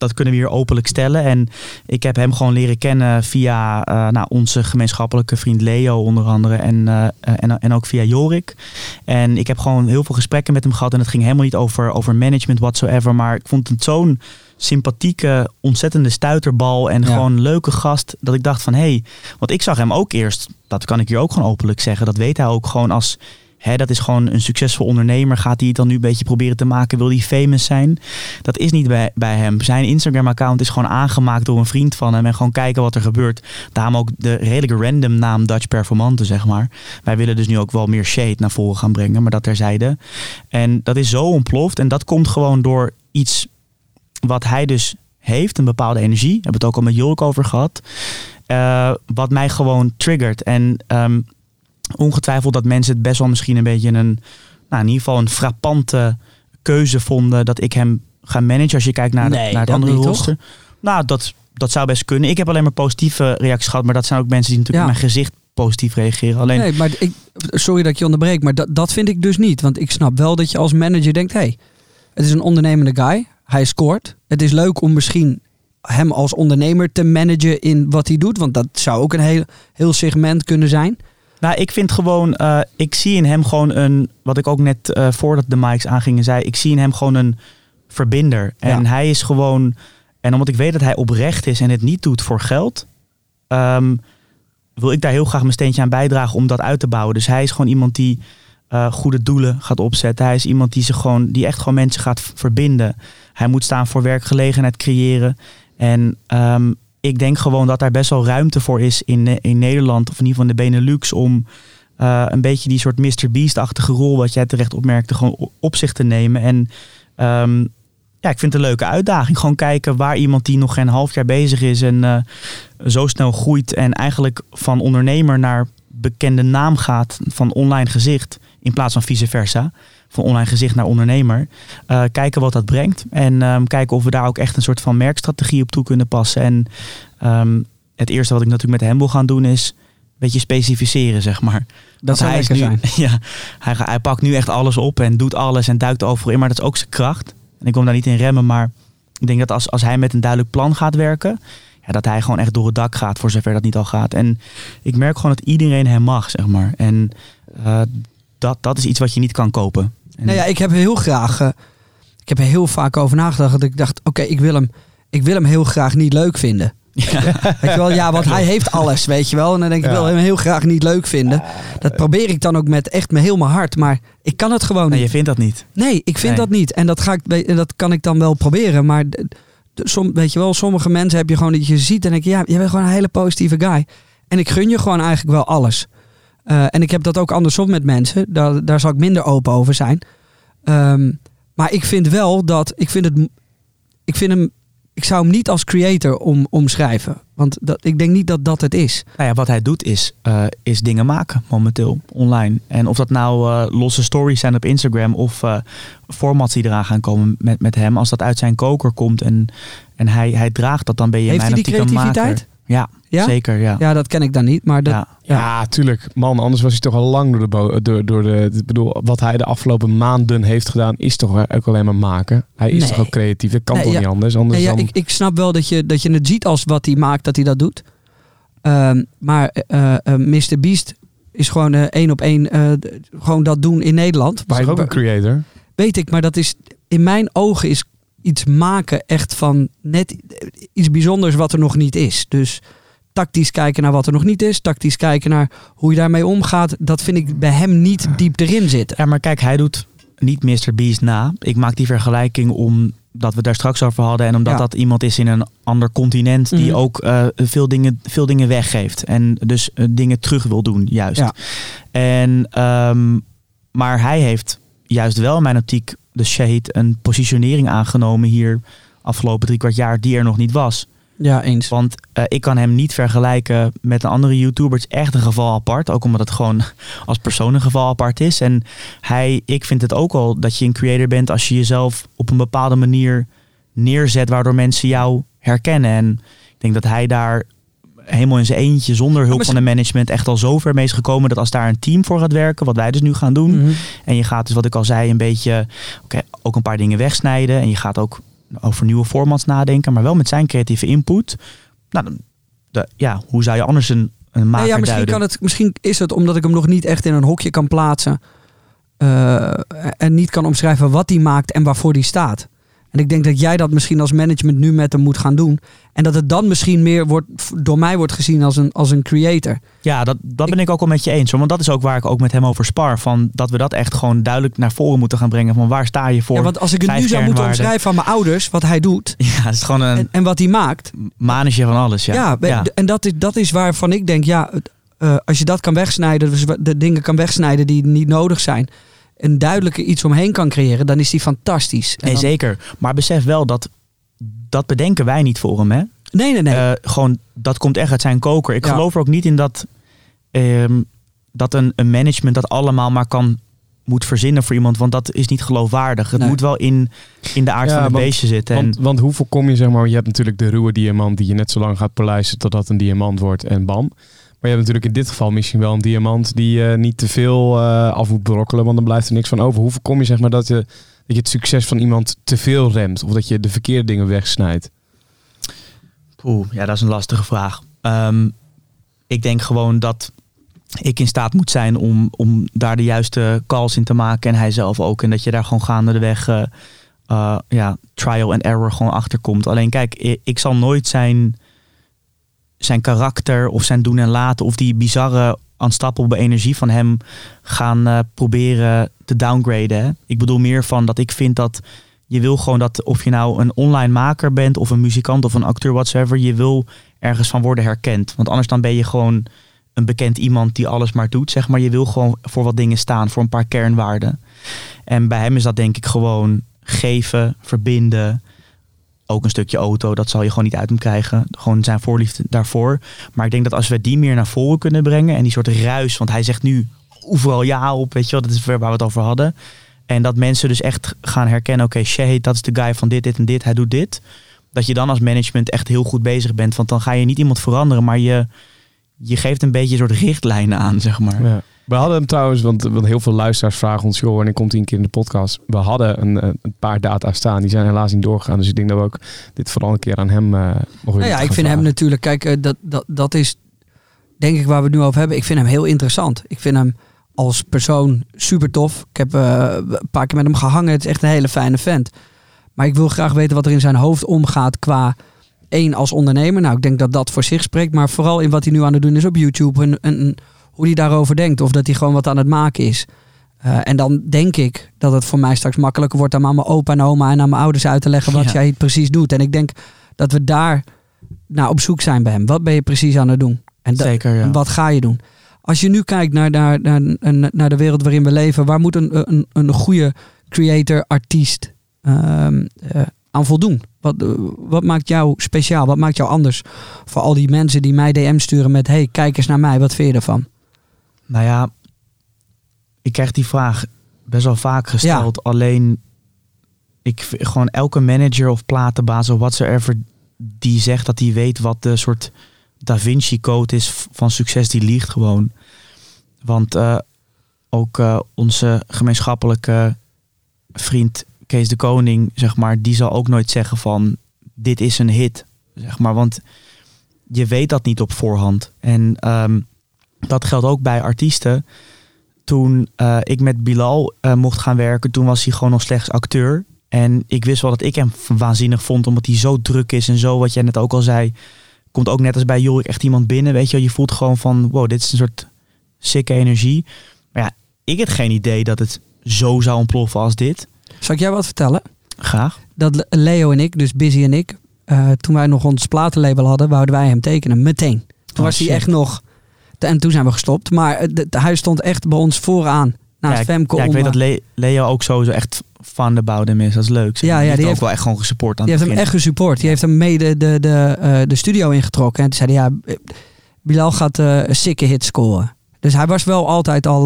dat kunnen we hier openlijk stellen. En ik heb hem gewoon leren kennen via eh, nou, onze gemeenschappelijke vriend Leo onder andere. En, eh, en, en ook via Jorik. En ik heb gewoon heel veel gesprekken met hem gehad. En het ging helemaal niet over, over management whatsoever. Maar ik vond het zo'n sympathieke, ontzettende stuiterbal. En Ja. gewoon leuke gast. Dat ik dacht van, hé, hey, want ik zag hem ook eerst, dat kan ik hier ook gewoon openlijk zeggen. Dat weet hij ook gewoon als, hè, dat is gewoon een succesvol ondernemer. Gaat hij het dan nu een beetje proberen te maken? Wil hij famous zijn? Dat is niet bij, bij hem. Zijn Instagram-account is gewoon aangemaakt door een vriend van hem. En gewoon kijken wat er gebeurt. Daarom ook de redelijk random naam Dutch Performante, zeg maar. Wij willen dus nu ook wel meer shade naar voren gaan brengen. Maar dat terzijde. En dat is zo ontploft. En dat komt gewoon door iets wat hij dus heeft, een bepaalde energie. We het ook al met Jorik over gehad. eh, wat mij gewoon triggert. En ehm, ongetwijfeld dat mensen het best wel misschien een beetje een, nou in ieder geval een frappante keuze vonden dat ik hem ga managen. Als je kijkt naar, de- naar het andere roster. Nou, dat, dat zou best kunnen. Ik heb alleen maar positieve reacties gehad, maar dat zijn ook mensen die natuurlijk Ja. in mijn gezicht positief reageren. Alleen, Nee, maar ik, sorry dat ik je onderbreek, maar dat, dat vind ik dus niet. Want ik snap wel dat je als manager denkt, hey, het is een ondernemende guy. Hij scoort. Het is leuk om misschien hem als ondernemer te managen in wat hij doet. Want dat zou ook een heel, heel segment kunnen zijn. Nou, ik vind gewoon, eh, ik zie in hem gewoon een, wat ik ook net eh, voordat de mics aangingen zei, ik zie in hem gewoon een verbinder. En Ja. hij is gewoon, en omdat ik weet dat hij oprecht is en het niet doet voor geld, ehm, wil ik daar heel graag mijn steentje aan bijdragen om dat uit te bouwen. Dus hij is gewoon iemand die eh, goede doelen gaat opzetten. Hij is iemand die zich gewoon, die echt gewoon mensen gaat verbinden. Hij moet staan voor werkgelegenheid creëren. En ehm, ik denk gewoon dat daar best wel ruimte voor is in, eh, in Nederland, of in ieder geval in de Benelux, om eh, een beetje die soort Mr. Beast-achtige rol, wat jij terecht opmerkte, gewoon op zich te nemen. En ehm, ja, ik vind het een leuke uitdaging. Gewoon kijken waar iemand die nog geen half jaar bezig is en eh, zo snel groeit en eigenlijk van ondernemer naar bekende naam gaat, van online gezicht, in plaats van vice versa. Van online gezicht naar ondernemer. Eh, kijken wat dat brengt. En ehm, kijken of we daar ook echt een soort van merkstrategie op toe kunnen passen. En ehm, het eerste wat ik natuurlijk met hem wil gaan doen is een beetje specificeren, zeg maar. Dat hij is nu, zijn. Ja, hij, hij pakt nu echt alles op en doet alles en duikt overal in. Maar dat is ook zijn kracht. En ik wil hem daar niet in remmen, maar ik denk dat als, als hij met een duidelijk plan gaat werken, ja, dat hij gewoon echt door het dak gaat, voor zover dat niet al gaat. En ik merk gewoon dat iedereen hem mag, zeg maar. En eh, dat, dat is iets wat je niet kan kopen. Nou ja, ik heb heel graag, eh, ik heb er heel vaak over nagedacht. Dat ik dacht, oké, ik wil hem, ik wil hem heel graag niet leuk vinden. Weet je wel, ja, want hij heeft alles, weet je wel. En dan denk ik, ik wil hem heel graag niet leuk vinden. Dat probeer ik dan ook met echt me heel mijn hart. Maar ik kan het gewoon nee, niet. je vindt dat niet. Nee, ik vind Nee. dat niet. En dat, ga ik, dat kan ik dan wel proberen. Maar som, weet je wel, sommige mensen heb je gewoon dat je ziet en denk je, ja, je bent gewoon een hele positieve guy. En ik gun je gewoon eigenlijk wel alles. Eh, en ik heb dat ook andersom met mensen. Daar, daar zal ik minder open over zijn. Ehm, maar ik vind wel dat, ik vind het, ik vind hem, ik zou hem niet als creator om, omschrijven. Want dat, ik denk niet dat dat het is. Nou ja, wat hij doet is, eh, is dingen maken momenteel online. En of dat nou eh, losse stories zijn op Instagram of formats die eraan gaan komen met, met hem. Als dat uit zijn koker komt en, en hij, hij draagt dat, dan ben je Heeft mijn hij die maker. creativiteit? Ja, Ja? zeker. Ja. Ja, dat ken ik dan niet. Maar dat, Ja. Ja, tuurlijk. Man, anders was hij toch al lang door de... bo- Door, door de ik bedoel, wat hij de afgelopen maanden heeft gedaan, is toch ook alleen maar maken. Hij is Nee. toch ook creatief. Dat kan Nee, toch ja. niet anders? anders Nee, ja, dan... ik, ik snap wel dat je, dat je het ziet als wat hij maakt, dat hij dat doet. Ehm, maar eh eh, Mr. Beast is gewoon eh, één op één eh, gewoon dat doen in Nederland. Hij is ook een creator? weet ik, maar dat is in mijn ogen is iets maken echt van net iets bijzonders wat er nog niet is. Dus tactisch kijken naar wat er nog niet is, tactisch kijken naar hoe je daarmee omgaat, dat vind ik bij hem niet diep erin zitten. Ja, maar kijk, hij doet niet Mr. Beast na. Ik maak die vergelijking omdat we het daar straks over hadden. En omdat Ja. dat iemand is in een ander continent die Mhm. ook eh, veel, dingen, veel dingen weggeeft. En dus eh, dingen terug wil doen, juist. Ja. En, ehm, maar hij heeft juist wel in mijn optiek, de Shahid, een positionering aangenomen hier afgelopen drie kwart jaar die er nog niet was. Ja, eens. Want eh, ik kan hem niet vergelijken met een andere YouTuber. Het is echt een geval apart. Ook omdat het gewoon als persoon een geval apart is. En hij, ik vind het ook al dat je een creator bent als je jezelf op een bepaalde manier neerzet. Waardoor mensen jou herkennen. En ik denk dat hij daar helemaal in zijn eentje zonder hulp van een management echt al zo ver mee is gekomen. Dat als daar een team voor gaat werken, wat wij dus nu gaan doen. Mhm. En je gaat dus wat ik al zei, een beetje oké, ook een paar dingen wegsnijden. En je gaat ook over nieuwe formats nadenken, maar wel met zijn creatieve input. Nou, de, ja, hoe zou je anders een, een maker Nee, ja, misschien, duiden? kan het, misschien is het omdat ik hem nog niet echt in een hokje kan plaatsen. eh, en niet kan omschrijven wat hij maakt en waarvoor hij staat. En ik denk dat jij dat misschien als management nu met hem moet gaan doen. En dat het dan misschien meer wordt, door mij wordt gezien als een, als een creator. Ja, dat, dat ben ik ook wel met je eens. hoor. Want dat is ook waar ik ook met hem over spar. Van dat we dat echt gewoon duidelijk naar voren moeten gaan brengen. Van waar sta je voor? Ja, want als ik het nu zou moeten omschrijven aan mijn ouders, wat hij doet Ja, het is gewoon een en, en wat hij maakt. manetje van alles. Ja, Ja, ja. en dat is, dat is waarvan ik denk, ja, eh, als je dat kan wegsnijden, dus de dingen kan wegsnijden die niet nodig zijn, een duidelijke iets omheen kan creëren, dan is die fantastisch. En Nee, dan- zeker. Maar besef wel dat dat bedenken wij niet voor hem. Hè? Nee, nee, nee. Eh, gewoon, dat komt echt uit zijn koker. Ik Ja. geloof er ook niet in dat. ehm, dat een, een management dat allemaal maar kan moet verzinnen voor iemand, want dat is niet geloofwaardig. Het Nee. moet wel in, in de aard Ja, van het want- beestje zitten. En, Want, want hoe voorkom je, zeg maar, je hebt natuurlijk de ruwe diamant die je net zo lang gaat polijsten totdat een diamant wordt en bam. Maar je hebt natuurlijk in dit geval misschien wel een diamant die je niet te veel eh, af moet brokkelen, want dan blijft er niks van over. Hoe voorkom je, zeg maar, dat je, dat je het succes van iemand te veel remt of dat je de verkeerde dingen wegsnijdt? Oeh, ja, dat is een lastige vraag. Ehm, ik denk gewoon dat ik in staat moet zijn om, om daar de juiste calls in te maken. En hij zelf ook. En dat je daar gewoon gaande de weg eh, eh, ja, trial and error gewoon achter komt. Alleen kijk, ik zal nooit zijn, zijn karakter of zijn doen en laten... of die bizarre unstoppable energie van hem gaan eh, proberen te downgraden. Ik bedoel meer van dat ik vind dat je wil gewoon dat of je nou een online maker bent of een muzikant of een acteur whatsoever, je wil ergens van worden herkend. Want anders dan ben je gewoon een bekend iemand die alles maar doet, zeg maar. Je wil gewoon voor wat dingen staan, voor een paar kernwaarden. En bij hem is dat denk ik gewoon geven, verbinden. Ook een stukje auto, dat zal je gewoon niet uit hem krijgen. Gewoon zijn voorliefde daarvoor. Maar ik denk dat als we die meer naar voren kunnen brengen en die soort ruis, want hij zegt nu overal ja op, weet je wel, dat is waar we het over hadden. En dat mensen dus echt gaan herkennen, oké, Shahid, dat is de guy van dit, dit en dit, hij doet dit. Dat je dan als management echt heel goed bezig bent. Want dan ga je niet iemand veranderen, maar je, je geeft een beetje een soort richtlijnen aan, zeg maar. Ja. We hadden hem trouwens, want, want heel veel luisteraars vragen ons, joh, wanneer komt hij een keer in de podcast? We hadden een, eh, een paar data staan, die zijn helaas niet doorgegaan. Dus ik denk dat we ook dit vooral een keer aan hem eh mogen Nou ja, ik vind hem natuurlijk, kijk, eh, dat, dat, dat is denk ik waar we het nu over hebben. Ik vind hem heel interessant. Ik vind hem als persoon super tof. Ik heb een paar keer met hem gehangen. Het is echt een hele fijne vent. Maar ik wil graag weten wat er in zijn hoofd omgaat qua één als ondernemer. Nou, ik denk dat dat voor zich spreekt. Maar vooral in wat hij nu aan het doen is op YouTube. En, en, en hoe hij daarover denkt. Of dat hij gewoon wat aan het maken is. Eh, en dan denk ik dat het voor mij straks makkelijker wordt om aan mijn opa en oma en aan mijn ouders uit te leggen wat Ja. jij precies doet. En ik denk dat we daar naar op zoek zijn bij hem. Wat ben je precies aan het doen? En Zeker, ja. en wat ga je doen? Als je nu kijkt naar, naar, naar, naar de wereld waarin we leven, waar moet een, een, een goede creator, artiest ehm, eh, aan voldoen? Wat, wat maakt jou speciaal? Wat maakt jou anders voor al die mensen die mij DM sturen met: hey, kijk eens naar mij, wat vind je ervan? Nou ja, ik krijg die vraag best wel vaak gesteld. Alleen, ik gewoon elke manager of platenbaas of whatsoever die zegt dat hij weet wat de soort Da Vinci Code is van succes, die liegt gewoon. Want eh, ook eh, onze gemeenschappelijke vriend Kees de Koning, zeg maar, die zal ook nooit zeggen van dit is een hit, zeg maar. Want je weet dat niet op voorhand. En ehm, dat geldt ook bij artiesten. Toen eh, ik met Bilal eh, mocht gaan werken, toen was hij gewoon nog slechts acteur. En ik wist wel dat ik hem waanzinnig vond, omdat hij zo druk is en zo, wat jij net ook al zei. Komt ook net als bij Jorik echt iemand binnen, weet je wel. Je voelt gewoon van, wow, dit is een soort sikke energie. Maar ja, ik had geen idee dat het zo zou ontploffen als dit. Zal ik jij wat vertellen? Graag. Dat Le- Leo en ik, dus Busy en ik, eh, toen wij nog ons platenlabel hadden, wouden wij hem tekenen. Meteen. Toen Oh, was hij echt nog. En toen zijn we gestopt. Maar de- de- hij stond echt bij ons vooraan. Naast ja, ik, Femke. ja, ik weet dat Le- Leo ook sowieso echt fan about hem is. Dat is leuk. zeg. Ja, ja, die, heeft ook heeft- wel echt gewoon gesupport aan Die het heeft hem echt gesupport. Die heeft hem mee de, de, de, eh, de studio ingetrokken. En toen zei hij, ja, eh, Bilal gaat een sikke hit scoren. Dus hij was wel altijd al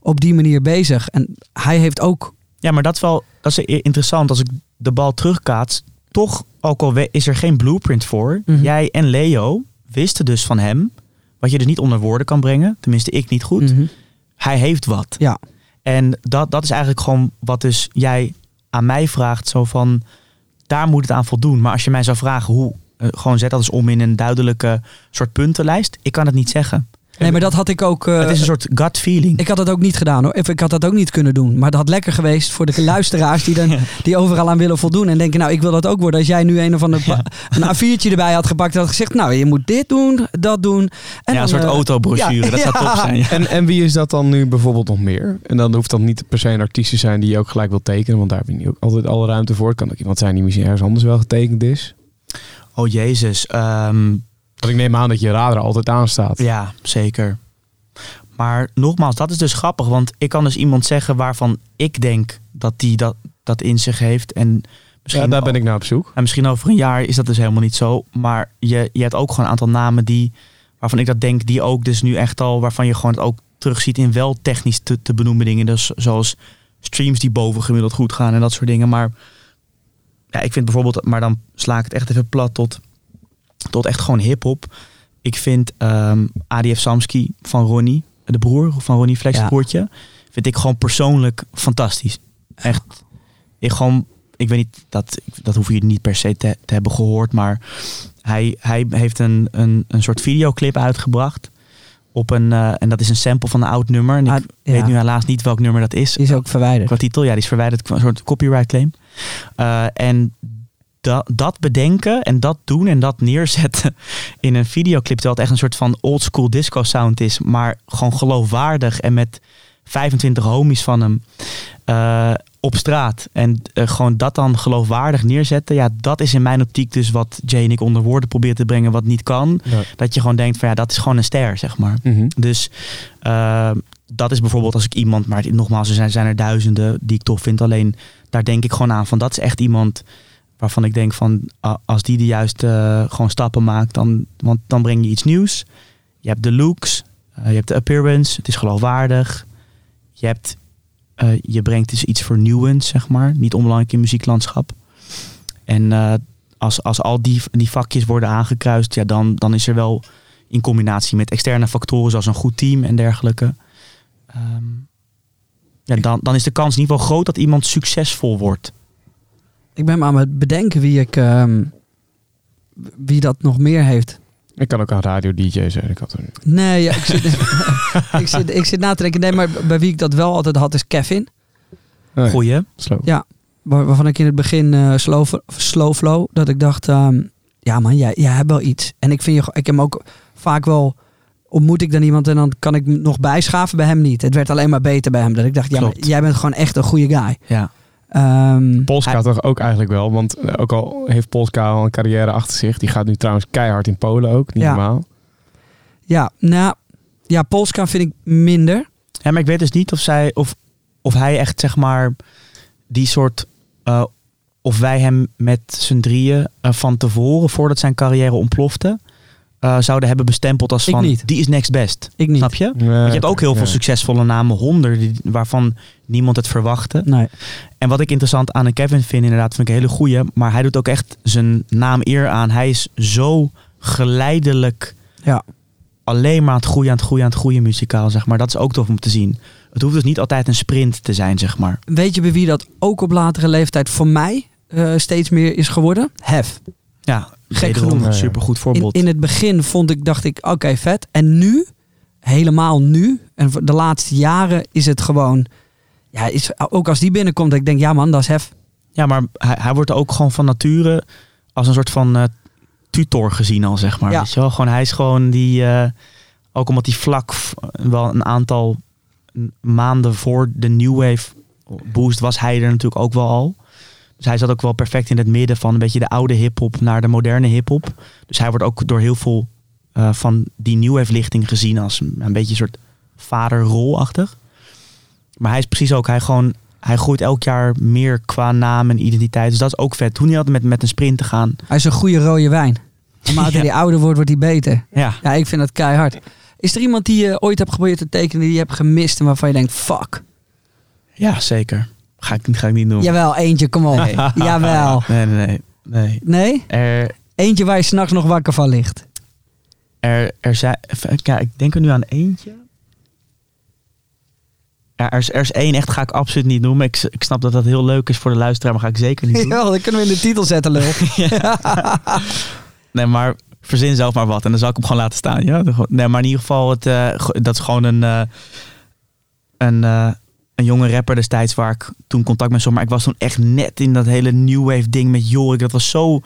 op die manier bezig. En hij heeft ook... Ja, maar dat is wel dat is interessant als ik de bal terugkaats. Toch, ook al is er geen blueprint voor. Mhm. Jij en Leo wisten dus van hem. Wat je dus niet onder woorden kan brengen. Tenminste, ik niet goed. Mhm. Hij heeft wat. Ja. En dat, dat is eigenlijk gewoon wat dus jij aan mij vraagt. Zo van, daar moet het aan voldoen. Maar als je mij zou vragen hoe, eh, gewoon zet dat eens om in een duidelijke soort puntenlijst. Ik kan het niet zeggen. Nee, maar dat had ik ook... eh, het is een soort gut feeling. Ik had dat ook niet gedaan hoor. Ik had dat ook niet kunnen doen. Maar dat had lekker geweest voor de luisteraars die, dan, die overal aan willen voldoen. En denken, nou ik wil dat ook worden. Als jij nu een of ander pa- een A4'tje erbij had gepakt. En had gezegd, nou je moet dit doen, dat doen. En ja, dan, een soort eh, autobrochure. ja, dat zou ja. top zijn. Ja. En, en wie is dat dan nu bijvoorbeeld nog meer? En dan hoeft dat niet per se een artiest te zijn die je ook gelijk wil tekenen, want daar heb je niet ook altijd alle ruimte voor. Het kan ook iemand zijn die misschien ergens anders wel getekend is. Oh jezus. ehm, Want ik neem aan dat je radar altijd aanstaat. Ja, zeker. Maar nogmaals, dat is dus grappig. Want ik kan dus iemand zeggen waarvan ik denk dat die dat, dat in zich heeft. En misschien, Ja, daar ben ik naar op zoek. en misschien over een jaar is dat dus helemaal niet zo. Maar je, je hebt ook gewoon een aantal namen die, waarvan ik dat denk, die ook dus nu echt al, waarvan je gewoon het ook terugziet in wel technisch te, te benoemen dingen. Dus zoals streams die boven gemiddeld goed gaan en dat soort dingen. Maar ja, ik vind bijvoorbeeld, maar dan sla ik het echt even plat tot, tot echt gewoon hip-hop. Ik vind ehm ADF Samski van Ronnie, de broer van Ronnie Flex, Ja. broertje, vind ik gewoon persoonlijk fantastisch. Echt, ik gewoon, ik weet niet, dat, dat hoef je niet per se te, te hebben gehoord, maar hij, hij heeft een, een, een soort videoclip uitgebracht. Op een, eh, en dat is een sample van een oud nummer. En ik Ah, ja. weet nu helaas niet welk nummer dat is. Die is ook verwijderd. Qua titel, ja, die is verwijderd. Een soort copyright claim. Eh, en dat, dat bedenken en dat doen en dat neerzetten in een videoclip. Terwijl het echt een soort van old school disco sound is. Maar gewoon geloofwaardig en met 25 homies van hem eh, op straat. En eh, gewoon dat dan geloofwaardig neerzetten. Ja, dat is in mijn optiek dus wat Jay en ik onder woorden proberen te brengen wat niet kan. Ja. Dat je gewoon denkt van ja, dat is gewoon een ster, zeg maar. Mhm. Dus eh, dat is bijvoorbeeld als ik iemand, maar nogmaals, er zijn, zijn er duizenden die ik tof vind. Alleen daar denk ik gewoon aan van dat is echt iemand waarvan ik denk van als die de juiste eh, gewoon stappen maakt, dan, want dan breng je iets nieuws. Je hebt de looks, eh, je hebt de appearance, het is geloofwaardig. Je hebt, eh, je brengt dus iets vernieuwends, zeg maar, niet onbelangrijk in muzieklandschap. En als, als al die, die vakjes worden aangekruist, ja, dan, dan is er wel in combinatie met externe factoren zoals een goed team en dergelijke. ehm, ja, dan, dan is de kans in ieder geval groot dat iemand succesvol wordt. Ik ben maar aan het bedenken wie ik... ehm, wie dat nog meer heeft. Ik kan ook een radio-dj zijn. Ik had er... Nee, ja, ik, zit, ik, zit, ik zit na te denken. Nee, maar bij wie ik dat wel altijd had is Kevin. Goeie. slow. Ja. Waar- waarvan ik in het begin eh, slow, slow flow, dat ik dacht, ehm, ja man, jij, jij hebt wel iets. En ik vind je, ik heb ook vaak wel, ontmoet ik dan iemand en dan kan ik nog bijschaven bij hem niet. Het werd alleen maar beter bij hem. Dat ik dacht, ja, maar jij bent gewoon echt een goede guy. Ja. Ehm, Polska Hij- toch ook eigenlijk wel. Want eh, ook al heeft Polska al een carrière achter zich. Die gaat nu trouwens keihard in Polen ook. Niet Ja. normaal. ja, nou, ja, Polska vind ik minder. ja, maar ik weet dus niet of, zij, of, of hij echt zeg maar die soort. eh, of wij hem met z'n drieën eh, van tevoren, voordat zijn carrière ontplofte, eh, zouden hebben bestempeld als Ik van niet. die is next best. Ik niet. Snap je? Want je hebt ook heel ja. veel succesvolle namen, honderden, die- waarvan niemand het verwachtte. Nee. En wat ik interessant aan een Kevin vind, inderdaad, vind ik een hele goeie. Maar hij doet ook echt zijn naam eer aan. Hij is zo geleidelijk Ja. alleen maar aan het groeien, aan het groeien, aan het groeien muzikaal, zeg maar. Dat is ook tof om te zien. Het hoeft dus niet altijd een sprint te zijn, zeg maar. Weet je bij wie dat ook op latere leeftijd voor mij eh, steeds meer is geworden? Hef. Ja, Gek genoeg. een supergoed voorbeeld. in het begin vond ik, dacht ik, oké, vet. En nu, helemaal nu, en de laatste jaren is het gewoon, ja, is, ook als die binnenkomt, dat ik denk, ja man, dat is hef. Ja, maar hij, hij wordt ook gewoon van nature als een soort van eh, tutor gezien al, zeg maar. Ja. Weet je wel? Gewoon, hij is gewoon die, eh, ook omdat hij vlak wel een aantal maanden voor de New Wave boost was hij er natuurlijk ook wel al. Dus hij zat ook wel perfect in het midden van een beetje de oude hip-hop naar de moderne hip-hop. Dus hij wordt ook door heel veel eh, van die New Wave lichting gezien als een, een beetje een soort vaderrolachtig. Maar hij is precies ook, hij gewoon, hij groeit elk jaar meer qua naam en identiteit. Dus dat is ook vet. Toen hij had met, met een sprint te gaan. Hij is een goede rode wijn. Naarmate Ja. hij ouder wordt, wordt hij beter. Ja, Ja, ik vind dat keihard. Is er iemand die je ooit hebt geprobeerd te tekenen, die je hebt gemist en waarvan je denkt, fuck. ja zeker. Ga ik, ga ik niet doen. Jawel, eentje, kom op. Nee. Jawel. Nee, nee, nee. nee. Nee? Er, Eentje waar je s'nachts nog wakker van ligt. er, er zijn, kijken, ik denk er nu aan eentje. Ja, er, is, er is één, echt ga ik absoluut niet noemen. Ik, ik snap dat dat heel leuk is voor de luisteraar, maar ga ik zeker niet doen. Ja, dat kunnen we in de titel zetten, lul. Nee, maar verzin zelf maar wat en dan zal ik hem gewoon laten staan. Ja? Nee, maar in ieder geval, het, eh, dat is gewoon een, eh, een, eh, een jonge rapper destijds waar ik toen contact mee zocht. Maar ik was toen echt net in dat hele new wave ding met Jorik. Dat was zo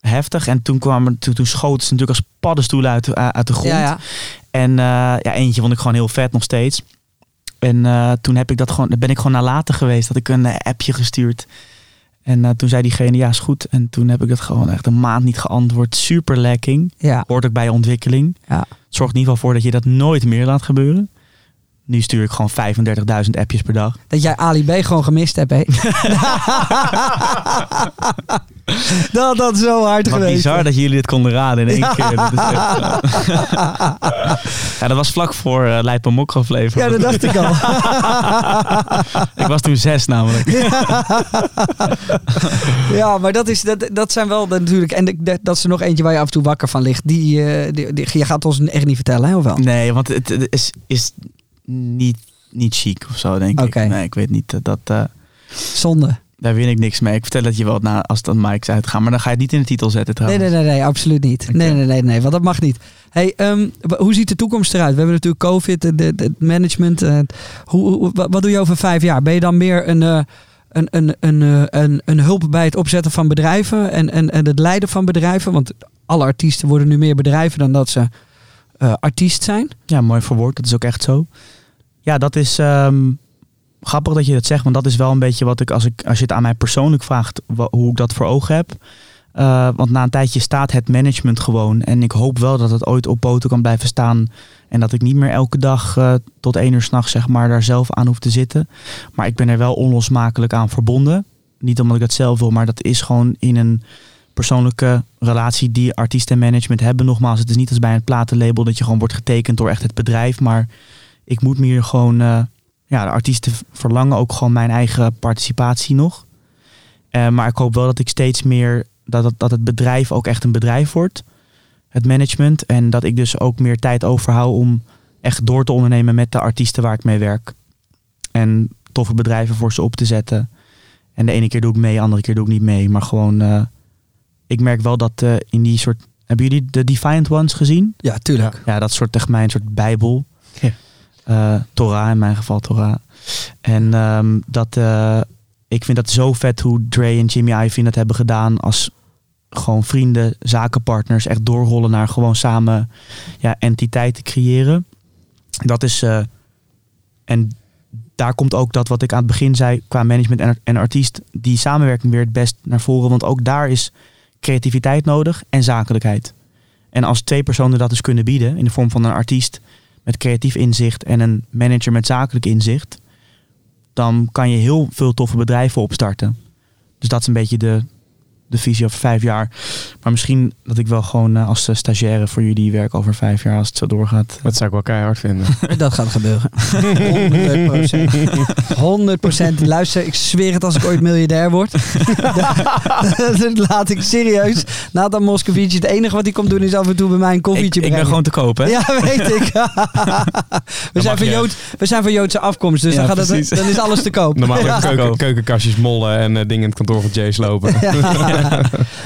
heftig. En toen, kwamen, toen, toen schoten ze natuurlijk als paddenstoelen uit, eh, uit de grond. Ja, ja. En eh, ja, eentje vond ik gewoon heel vet nog steeds. En eh, toen heb ik dat gewoon, ben ik gewoon naar later geweest. Dat ik een appje gestuurd. En toen zei diegene, ja is goed. En toen heb ik het gewoon echt een maand niet geantwoord. Super lekking. Ja. Hoort ook bij ontwikkeling. Ja. Zorg in ieder geval voor dat je dat nooit meer laat gebeuren. Nu stuur ik gewoon 35.000 appjes per dag. Dat jij Ali B gewoon gemist hebt, hè? dat had zo hard Wat geweest. bizar dat jullie dit konden raden in één keer. Dat echt, ja, dat was vlak voor uh, Mokro Ja, dat dacht ik al. ik was toen zes namelijk. ja, maar dat, is, dat, dat zijn wel de, natuurlijk... En de, dat is er nog eentje waar je af en toe wakker van ligt. Die, uh, die, die je gaat ons echt niet vertellen, hè? Of wel? Nee, want het, het is, is niet, niet chic of zo, denk okay. ik. Nee, ik weet niet. Dat, uh, Zonde. Daar win ik niks mee. Ik vertel het je wel na als dan Mike's uitgaan. Maar dan ga je het niet in de titel zetten trouwens. Nee, nee, nee, nee absoluut niet. Okay. Nee, nee, nee, nee, want dat mag niet. Hey, um, hoe ziet de toekomst eruit? We hebben natuurlijk COVID, het management. Uh, hoe, hoe, wat doe je over vijf jaar? Ben je dan meer een, uh, een, een, een, een, een hulp bij het opzetten van bedrijven en, en, en het leiden van bedrijven? Want alle artiesten worden nu meer bedrijven dan dat ze uh, artiest zijn. Ja, mooi verwoord. Dat is ook echt zo. Ja, dat is... Um grappig dat je dat zegt, want dat is wel een beetje wat ik, als, ik, als je het aan mij persoonlijk vraagt, hoe ik dat voor ogen heb. Uh, want na een tijdje staat het management gewoon. En ik hoop wel dat het ooit op poten kan blijven staan. En dat ik niet meer elke dag uh, tot één uur s'nachts zeg maar, daar zelf aan hoef te zitten. Maar ik ben er wel onlosmakelijk aan verbonden. Niet omdat ik dat zelf wil, maar dat is gewoon in een persoonlijke relatie die artiest en management hebben. Nogmaals, het is niet als bij een platenlabel dat je gewoon wordt getekend door echt het bedrijf. Maar ik moet me hier gewoon... Uh, ja, de artiesten verlangen ook gewoon mijn eigen participatie nog. Uh, maar ik hoop wel dat ik steeds meer dat het, dat het bedrijf ook echt een bedrijf wordt. Het management. En dat ik dus ook meer tijd overhoud om echt door te ondernemen met de artiesten waar ik mee werk. En toffe bedrijven voor ze op te zetten. En de ene keer doe ik mee, de andere keer doe ik niet mee. Maar gewoon, uh, ik merk wel dat uh, in die soort. Hebben jullie de Defiant Ones gezien? Ja, tuurlijk. Ja, dat soort echt mijn soort bijbel. Ja. Uh, Torah, in mijn geval Torah. En um, dat, uh, ik vind dat zo vet hoe Dre en Jimmy Iovine dat hebben gedaan als gewoon vrienden, zakenpartners, echt doorrollen naar gewoon samen ja, entiteiten creëren. Dat is, uh, en daar komt ook dat wat ik aan het begin zei qua management en, en artiest, die samenwerking weer het best naar voren. Want ook daar is creativiteit nodig en zakelijkheid. En als twee personen dat dus kunnen bieden in de vorm van een artiest met creatief inzicht en een manager met zakelijk inzicht, dan kan je heel veel toffe bedrijven opstarten. Dus dat is een beetje de, de visie over vijf jaar. Maar misschien dat ik wel gewoon uh, als stagiaire voor jullie werk over vijf jaar als het zo doorgaat. Dat zou ik wel keihard vinden. dat gaat gebeuren. 100%. 100%. Luister, ik zweer het als ik ooit miljardair word. dat laat ik serieus. Nathan Moscovici, het enige wat hij komt doen is af en toe bij mij een koffietje ik, ik ben gewoon te kopen. Ja, weet ik. we, zijn van Jood, we zijn van Joodse afkomst, dus ja, dan, gaat het, dan is alles te koop. Normaal ja. keuken, keukenkastjes mollen en uh, dingen in het kantoor van Jay slopen. Ja.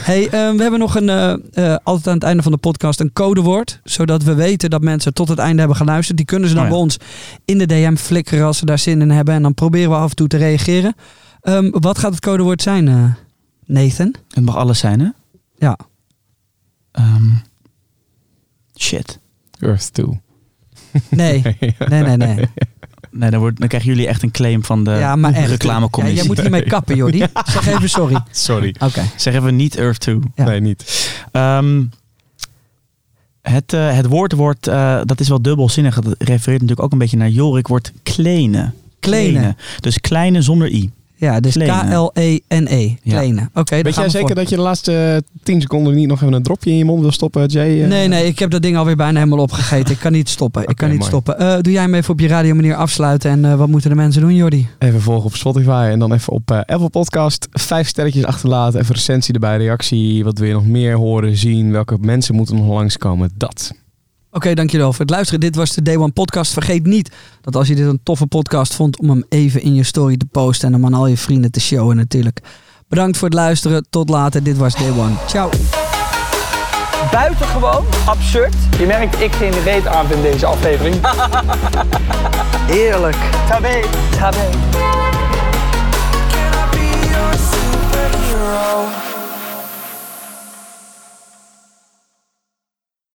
Hey, uh, we hebben nog een, uh, uh, altijd aan het einde van de podcast een codewoord. Zodat we weten dat mensen tot het einde hebben geluisterd. Die kunnen ze dan oh ja. bij ons in de DM flikkeren als ze daar zin in hebben. En dan proberen we af en toe te reageren. Um, wat gaat het codewoord zijn, Nathan? Het mag alles zijn, hè? Ja. Um, shit. Earth 2. Nee, nee, nee, nee. Nee, dan, wordt, dan krijgen jullie echt een claim van de ja, maar echt, reclamecommissie. Ja, jij moet hiermee kappen, Jordi. Zeg even sorry. Sorry. Oké. Okay. Zeg even niet Earth 2. Ja. Nee, niet. Um, het, uh, het woord wordt, uh, dat is wel dubbelzinnig. Dat refereert natuurlijk ook een beetje naar Jorik, wordt klenen. Klenen. Dus kleine zonder i. Ja, dus K-L-E-N-E. Klenen. Ja. Oké, okay, Weet jij zeker voor. dat je de laatste 10 seconden niet nog even een dropje in je mond wil stoppen, Jay? Uh... Nee, nee, ik heb dat ding alweer bijna helemaal opgegeten. Ik kan niet stoppen. Ik kan niet mooi. stoppen. Uh, doe jij hem even op je radio manier afsluiten en uh, wat moeten de mensen doen, Jordi? Even volgen op Spotify en dan even op uh, Apple Podcast. Vijf sterretjes achterlaten, even recensie erbij, reactie. Wat wil je nog meer horen, zien? Welke mensen moeten nog langskomen? Dat. Oké, okay, dankjewel voor het luisteren. Dit was de Day One podcast. Vergeet niet dat als je dit een toffe podcast vond, om hem even in je story te posten en hem aan al je vrienden te showen natuurlijk. Bedankt voor het luisteren. Tot later. Dit was Day One. Ciao. Buitengewoon absurd. Je merkt, ik geen reet aan in deze aflevering. Heerlijk. Tabé. Tabé.